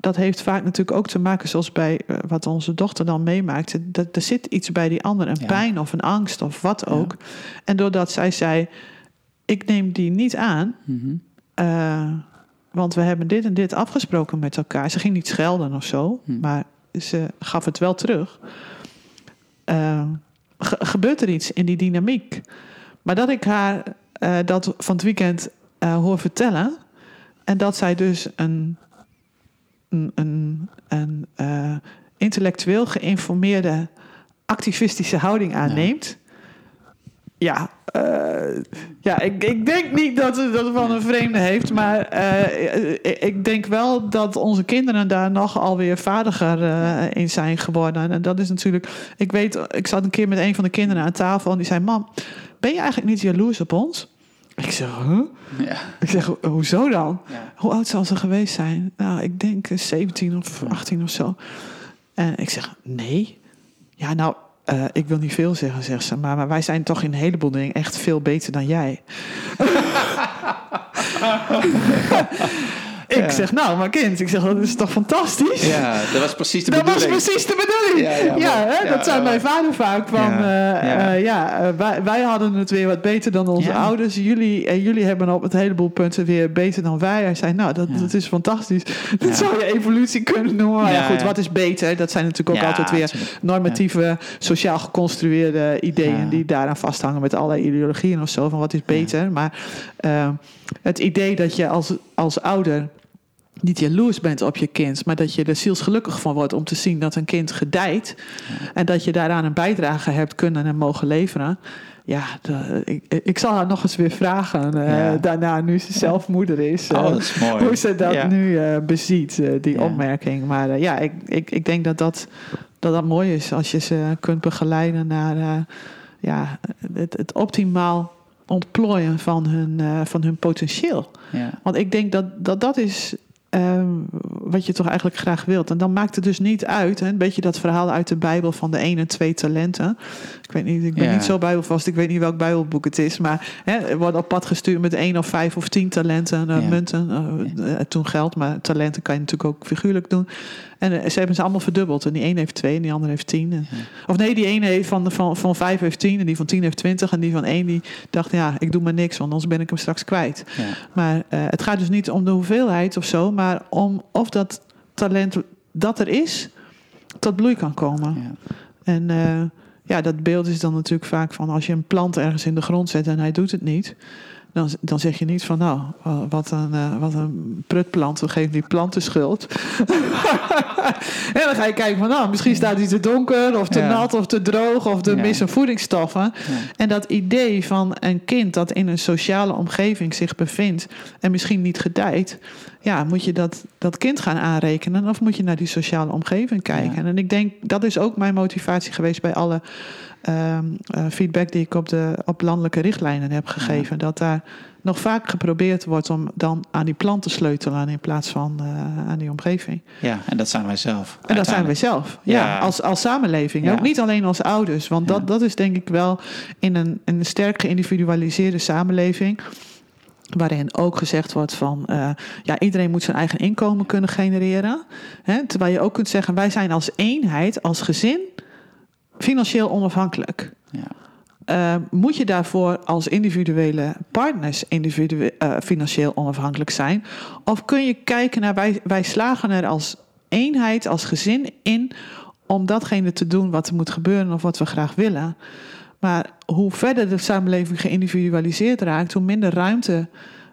dat heeft vaak natuurlijk ook te maken, zoals bij eh, wat onze dochter dan meemaakt. Dat, er zit iets bij die ander, een Ja. pijn of een angst of wat ook. En doordat zij zei: Ik neem die niet aan, Mhm. eh, want we hebben dit en dit afgesproken met elkaar. Ze ging niet schelden of zo, Hm. maar ze gaf het wel terug. Eh, ge- gebeurt er iets in die dynamiek? Maar dat ik haar dat van het weekend hoor vertellen. En dat zij dus een, een, een, een eh, intellectueel geïnformeerde activistische houding aanneemt. Ja, eh, ja ik, ik denk niet dat het dat van een vreemde heeft. Maar eh, ik- denk wel dat onze kinderen daar nog alweer vaardiger eh, in zijn geworden. En dat is natuurlijk. Ik weet, ik zat een keer met een van de kinderen aan tafel en die zei: Mam, ben je eigenlijk niet jaloers op ons? Ik zeg, huh? Ja. Ik zeg, hoezo dan? Ja. Hoe oud zal ze geweest zijn? Nou, ik denk eh, 17 of 18 of zo. En ik zeg, nee. Ja, nou, eh, ik wil niet veel zeggen, zegt ze. Maar, maar wij zijn toch in een heleboel dingen echt veel beter dan jij. ik Ja. zeg, nou, maar kind, ik zeg, dat is toch fantastisch? ja, dat was precies de Dat was bedoeling. precies de bedoeling. Ja, hè, dat zei mijn vader vaak. Van, Ja, ja, ja. ja eh, wij, wij hadden het weer wat beter dan onze ouders. Jullie, en jullie hebben op het heleboel punten weer beter dan wij. Hij zei, nou, dat, dat is fantastisch. Dat zou je evolutie kunnen noemen. Maar ja, goed, wat is beter? Dat zijn natuurlijk ook altijd weer normatieve, sociaal geconstrueerde ideeën... Die daaraan vasthangen met allerlei ideologieën of zo. Van wat is beter? Maar eh, het idee dat je als, als ouder niet jaloers bent op je kind, maar dat je er zielsgelukkig van wordt om te zien dat een kind gedijt en dat je daaraan een bijdrage hebt kunnen en mogen leveren. Ja, de- ik, ik zal haar nog eens weer vragen eh, daarna, nu ze zelf moeder is, Oh, dat is mooi. hoe ze dat Ja. nu eh, beziet, eh, die Ja. opmerking. Maar ja, ik, ik, ik denk dat dat, dat dat mooi is als je ze kunt begeleiden naar ja, het, het optimaal ontplooien van hun, van hun potentieel. Ja. Want ik denk dat dat, dat is ehm, wat je toch eigenlijk graag wilt. En dan maakt het dus niet uit. Hè, een beetje dat verhaal uit de Bijbel van de één en twee talenten. Ik weet niet, ik ben Ja. niet zo bijbelvast. Ik weet niet welk Bijbelboek het is. Maar hè, wordt op pad gestuurd met één of vijf of tien talenten, eh, Ja. munten. eh, eh, toen geld, maar talenten kan je natuurlijk ook figuurlijk doen. En eh, ze hebben ze allemaal verdubbeld. En die een heeft twee en die ander heeft tien. En- Of nee, die ene heeft van, van, van vijf heeft tien en die van tien heeft twintig. En die van één die dacht, ja, ik doe maar niks, want anders ben ik hem straks kwijt. Ja. Maar eh, het gaat dus niet om de hoeveelheid of zo, maar om of dat talent dat er is, tot bloei kan komen. Ja. En eh, ja, dat beeld is dan natuurlijk vaak van als je een plant ergens in de grond zet en hij doet het niet. Dan, dan zeg je niet van nou, wa- wat een, eh, wat een prutplant, we geven die plant de schuld. en dan ga je kijken van nou, misschien staat hij te donker of te Ja. nat of te droog of er missen voedingsstoffen. En dat idee van een kind dat in een sociale omgeving zich bevindt en misschien niet gedijt, ja, moet je dat, dat kind gaan aanrekenen of moet je naar die sociale omgeving kijken? En ik denk dat is ook mijn motivatie geweest bij alle ehm, eh, feedback die ik op, de, op landelijke richtlijnen heb gegeven. Dat daar nog vaak geprobeerd wordt om dan aan die plant te sleutelen in plaats van eh, aan die omgeving. ja, en dat zijn wij zelf. En dat zijn uiteindelijk. zelf. Ja, Ja. als, als samenleving. Ja. Ook niet alleen als ouders. Want dat, dat is denk ik wel in een, een sterk geïndividualiseerde samenleving. Waarin ook gezegd wordt van eh, ja, iedereen moet zijn eigen inkomen kunnen genereren. Hè, terwijl je ook kunt zeggen, wij zijn als eenheid, als gezin, financieel onafhankelijk. Ja. Eh, moet je daarvoor als individuele partners individue- eh, financieel onafhankelijk zijn? Of kun je kijken naar wij, wij slagen er als eenheid, als gezin in om datgene te doen wat er moet gebeuren of wat we graag willen? Maar hoe verder de samenleving geïndividualiseerd raakt, hoe minder ruimte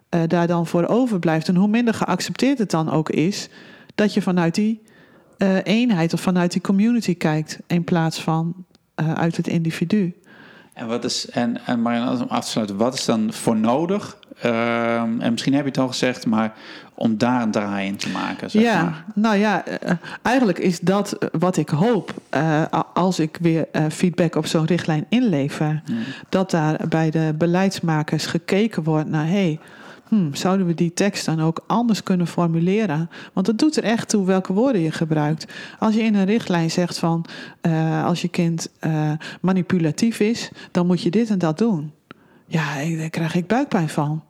eh, daar dan voor overblijft. En hoe minder geaccepteerd het dan ook is dat je vanuit die eh, eenheid of vanuit die community kijkt in plaats van eh, uit het individu. En wat is, en, en Marianne, om af te sluiten, wat is dan voor nodig? Ehm, en misschien heb je het al gezegd, maar om daar een draai in te maken. Zeg ja, maar. nou ja, eh, eigenlijk is dat wat ik hoop als ik weer feedback op zo'n richtlijn inlever. Dat daar bij de beleidsmakers gekeken wordt naar, hey, hmm, zouden we die tekst dan ook anders kunnen formuleren? Want het doet er echt toe welke woorden je gebruikt. Als je in een richtlijn zegt van, eh, als je kind eh, manipulatief is, dan moet je dit en dat doen. Ja, daar krijg ik buikpijn van.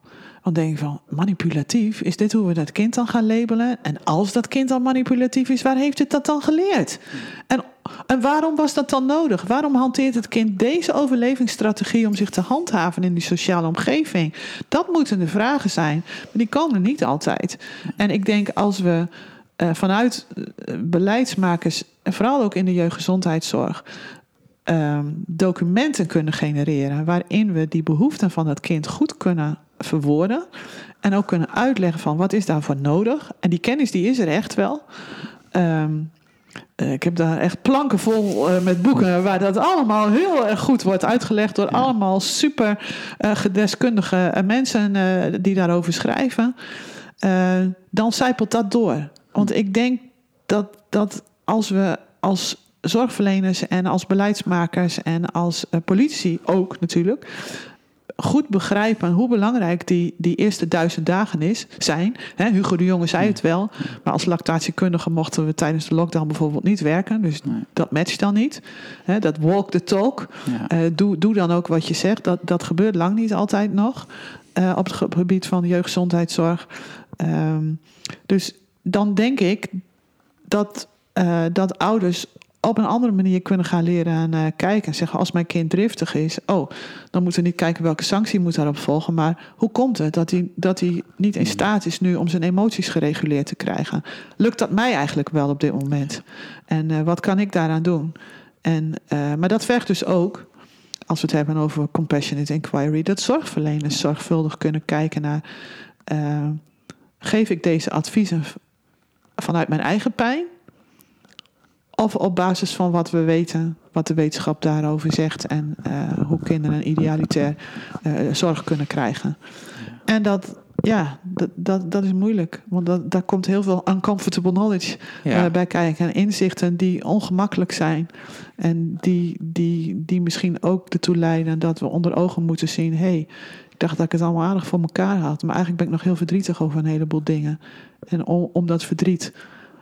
Dan denk ik van, manipulatief, is dit hoe we dat kind dan gaan labelen? En als dat kind dan manipulatief is, waar heeft het dat dan geleerd? En, en waarom was dat dan nodig? Waarom hanteert het kind deze overlevingsstrategie om zich te handhaven in die sociale omgeving? Dat moeten de vragen zijn, maar die komen niet altijd. En ik denk als we eh, vanuit eh, beleidsmakers, en vooral ook in de jeugdgezondheidszorg, ehm, documenten kunnen genereren waarin we die behoeften van dat kind goed kunnen verwoorden en ook kunnen uitleggen van wat is daarvoor nodig. En die kennis die is er echt wel. Ehm, eh, ik heb daar echt planken vol eh, met boeken waar dat allemaal heel erg goed wordt uitgelegd door allemaal super eh, gedeskundige eh, mensen eh, die daarover schrijven. Eh, dan zijpelt dat door. Want ik denk dat, dat als we als zorgverleners en als beleidsmakers en als eh, politici ook natuurlijk goed begrijpen hoe belangrijk die, die eerste duizend dagen is, zijn. Hugo de Jonge zei het wel, maar als lactatiekundige mochten we tijdens de lockdown bijvoorbeeld niet werken. Dus Nee. dat matcht dan niet. Dat walk the talk. Ja. Eh, doe, doe dan ook wat je zegt. Dat, dat gebeurt lang niet altijd nog eh, op het ge- gebied van jeugdgezondheidszorg. Ehm, dus dan denk ik dat, eh, dat ouders op een andere manier kunnen gaan leren uh, kijken. En zeggen, als mijn kind driftig is... oh, dan moeten we niet kijken welke sanctie moet daarop volgen... maar hoe komt het dat hij, dat hij niet in staat is nu... om zijn emoties gereguleerd te krijgen? Lukt dat mij eigenlijk wel op dit moment? En uh, wat kan ik daaraan doen? En, uh, maar dat vergt dus ook als we het hebben over compassionate inquiry, dat zorgverleners zorgvuldig kunnen kijken naar: geef ik deze adviezen vanuit mijn eigen pijn? Of op basis van wat we weten, wat de wetenschap daarover zegt en uh, hoe kinderen idealitair uh, zorg kunnen krijgen. En dat, ja, dat, dat, dat is moeilijk, want dat, daar komt heel veel uncomfortable knowledge ja. uh, bij kijken. En inzichten die ongemakkelijk zijn en die, die, die misschien ook ertoe leiden dat we onder ogen moeten zien: hé, hey, ik dacht dat ik het allemaal aardig voor elkaar had, maar eigenlijk ben ik nog heel verdrietig over een heleboel dingen. En om, om dat verdriet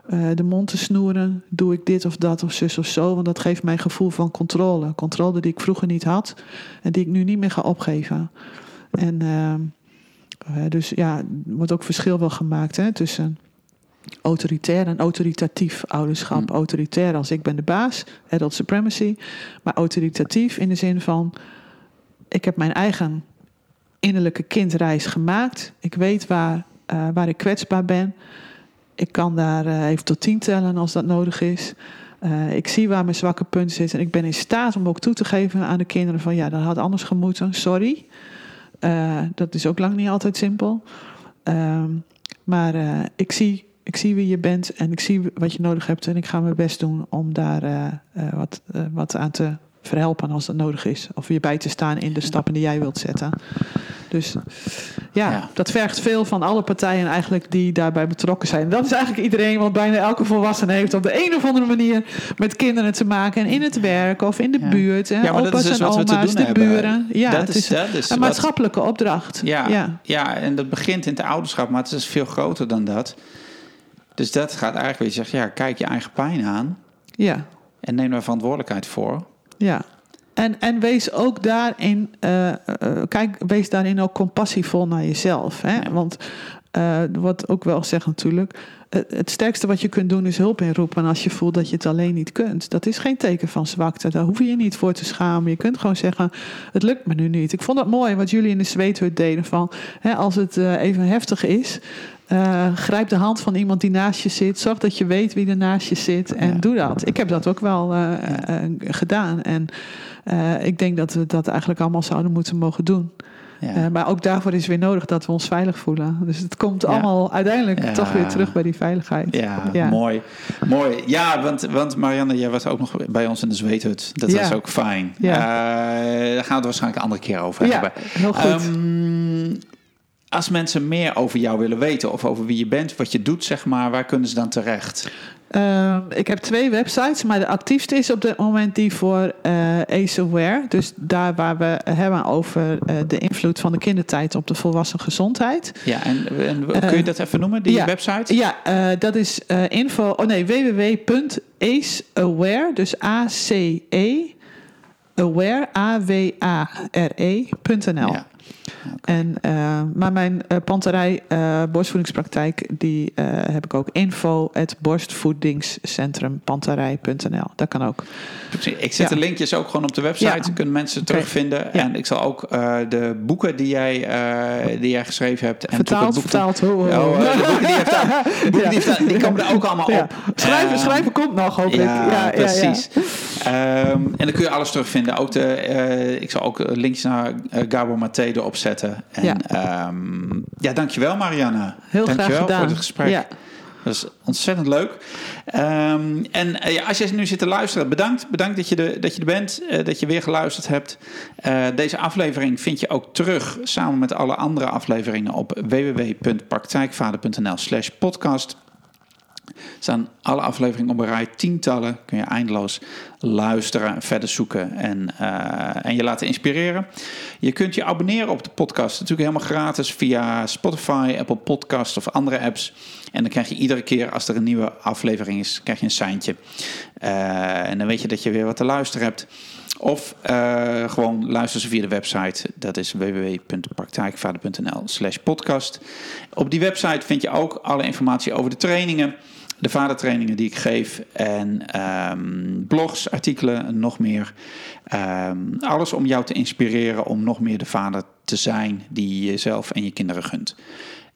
uh, de mond te snoeren, doe ik dit of dat of zus of zo, want dat geeft mij een gevoel van controle. Controle die ik vroeger niet had en die ik nu niet meer ga opgeven. En uh, dus ja, er wordt ook verschil wel gemaakt hè, tussen autoritair en autoritatief ouderschap. Mm. Autoritair als ik ben de baas, adult supremacy. Maar autoritatief in de zin van, ik heb mijn eigen innerlijke kindreis gemaakt. Ik weet waar, uh, waar ik kwetsbaar ben. Ik kan daar uh, even tot tien tellen als dat nodig is. Uh, ik zie waar mijn zwakke punten zitten. En ik ben in staat om ook toe te geven aan de kinderen van ja, dat had anders gemoeten. Sorry. Uh, dat is ook lang niet altijd simpel. Um, maar ik, zie, ik zie wie je bent en ik zie wat je nodig hebt. En ik ga mijn best doen om daar wat, wat aan te verhelpen als dat nodig is. Of je bij te staan in de stappen die jij wilt zetten. Dus ja, ja, dat vergt veel van alle partijen eigenlijk die daarbij betrokken zijn. Dat is eigenlijk iedereen, want bijna elke volwassene heeft op de een of andere manier met kinderen te maken. En in het werk of in de ja. buurt. Hè, ja, maar opa's dat is dus en wat we oma's, te doen de hebben. buren. Ja, dat het is, is dat is een maatschappelijke opdracht. Ja, ja. ja, en dat begint in het ouderschap, maar het is veel groter dan dat. Dus dat gaat eigenlijk weer zeggen, ja, kijk je eigen pijn aan. Ja. En neem daar verantwoordelijkheid voor. Ja. En, en wees ook daarin, uh, uh, kijk, wees daarin ook compassievol naar jezelf. Hè? Ja. Want uh, wordt ook wel gezegd natuurlijk, het, het, sterkste wat je kunt doen is hulp inroepen. En als je voelt dat je het alleen niet kunt, dat is geen teken van zwakte. Daar hoef je je niet voor te schamen. Je kunt gewoon zeggen, het lukt me nu niet. Ik vond het mooi wat jullie in de zweethut deden van, hè, als het even heftig is, uh, grijp de hand van iemand die naast je zit. Zorg dat je weet wie er naast je zit. En ja. doe dat. Ik heb dat ook wel uh, ja. uh, gedaan. En ik denk dat we dat eigenlijk allemaal zouden moeten mogen doen. Ja. Eh, maar ook daarvoor is weer nodig dat we ons veilig voelen. Dus het komt Ja. allemaal uiteindelijk toch weer terug bij die veiligheid. Ja, Ja. mooi. Mooi. Ja, want, want Marianne, jij was ook nog bij ons in de zweethut. Dat was ook fijn. Eh, daar gaan we het waarschijnlijk een andere keer over Ja, hebben. heel goed. Ehm, als mensen meer over jou willen weten of over wie je bent, wat je doet, zeg maar, waar kunnen ze dan terecht? Ehm, ik heb twee websites, maar de actiefste is op dit moment die voor eh Ace Aware. Dus daar waar we hebben over eh, de invloed van de kindertijd op de volwassen gezondheid. Ja, en, en kun je dat even noemen, die Eh, ja. website? Ja, eh, dat is eh, info. Oh nee, www.aceaware, dus A-C-E, aware, A-W-A-R-E.nl. Ja. En, eh, maar mijn eh panterij eh, borstvoedingspraktijk, die heb ik ook info at borstvoedingscentrumpanterij.nl. Dat kan ook. Ik zet Ja. de linkjes ook gewoon op de website, Ja. kunnen mensen terugvinden. En ik zal ook de boeken die jij, die jij geschreven hebt... En vertaald, boek vertaald. Ho, ho. Oh, de boeken die je boeken Ja. die, komen er ook allemaal op. Schrijven, Ehm, schrijven komt nog, hoop ik. Ja, precies. Ehm, en dan kun je alles terugvinden. Ook de, ik zal ook linkjes naar Gabor Maté erop zetten. En Ja. ja, ja dankjewel Marianne. Heel dankjewel graag gedaan. voor het gesprek. Ja. Dat is ontzettend leuk. Ehm, en eh, ja, als je nu zit te luisteren, bedankt. Bedankt dat je, de, dat je er bent, eh, dat je weer geluisterd hebt. Eh, deze aflevering vind je ook terug samen met alle andere afleveringen op www.praktijkvader.nl slash podcast staan alle afleveringen op een rij, tientallen. Kun je eindeloos luisteren, verder zoeken en, eh, en je laten inspireren. Je kunt je abonneren op de podcast, natuurlijk helemaal gratis via Spotify, Apple Podcasts of andere apps. En dan krijg je iedere keer als er een nieuwe aflevering is, krijg je een seintje. Eh, en dan weet je dat je weer wat te luisteren hebt. Of eh, gewoon luister ze via de website. Dat is www.praktijkvader.nl slash podcast. Op die website vind je ook alle informatie over de trainingen. De vadertrainingen die ik geef. En ehm, blogs, artikelen en nog meer. Ehm, alles om jou te inspireren om nog meer de vader te zijn die je jezelf en je kinderen gunt.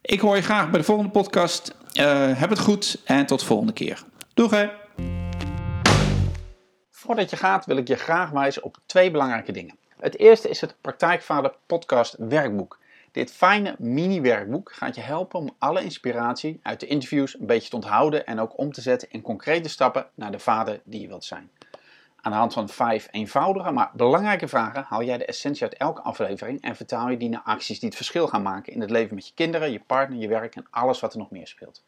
Ik hoor je graag bij de volgende podcast. Eh, heb het goed en tot de volgende keer. Doeg! Voordat je gaat wil ik je graag wijzen op twee belangrijke dingen. Het eerste is het Praktijkvader Podcast Werkboek. Dit fijne mini-werkboek gaat je helpen om alle inspiratie uit de interviews een beetje te onthouden en ook om te zetten in concrete stappen naar de vader die je wilt zijn. Aan de hand van vijf eenvoudige maar belangrijke vragen haal jij de essentie uit elke aflevering en vertaal je die naar acties die het verschil gaan maken in het leven met je kinderen, je partner, je werk en alles wat er nog meer speelt.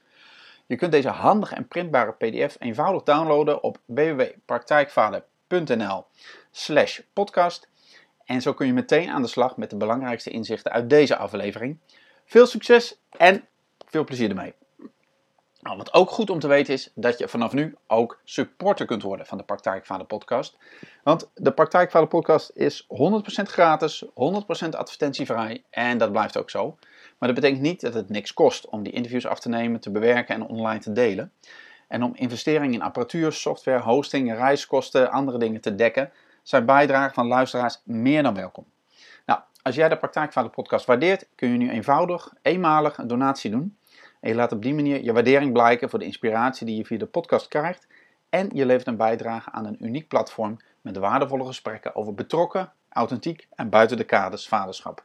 Je kunt deze handige en printbare PDF eenvoudig downloaden op www.praktijkvader.nl slash podcast. En zo kun je meteen aan de slag met de belangrijkste inzichten uit deze aflevering. Veel succes en veel plezier ermee. Nou, wat ook goed om te weten is dat je vanaf nu ook supporter kunt worden van de Praktijkvader podcast. Want de Praktijkvader podcast is 100% gratis, 100% advertentievrij en dat blijft ook zo. Maar dat betekent niet dat het niks kost om die interviews af te nemen, te bewerken en online te delen. En om investeringen in apparatuur, software, hosting, reiskosten, andere dingen te dekken, zijn bijdragen van luisteraars meer dan welkom. Nou, als jij de Praktijkvader podcast waardeert, kun je nu eenvoudig, eenmalig een donatie doen. En je laat op die manier je waardering blijken voor de inspiratie die je via de podcast krijgt. En je levert een bijdrage aan een uniek platform met waardevolle gesprekken over betrokken, authentiek en buiten de kaders vaderschap.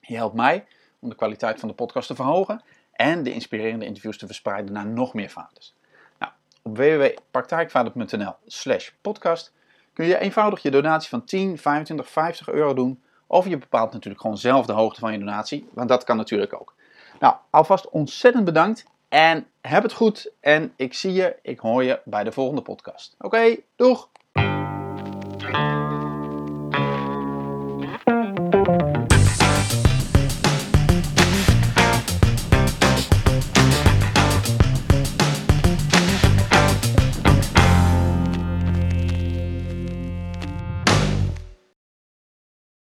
Je helpt mij om de kwaliteit van de podcast te verhogen en de inspirerende interviews te verspreiden naar nog meer vaders. Nou, op www.praktijkvader.nl slash podcast kun je eenvoudig je donatie van 10, 25, 50 euro doen. Of je bepaalt natuurlijk gewoon zelf de hoogte van je donatie, want dat kan natuurlijk ook. Nou, alvast ontzettend bedankt en heb het goed. En ik zie je, ik hoor je bij de volgende podcast. Oké, doeg!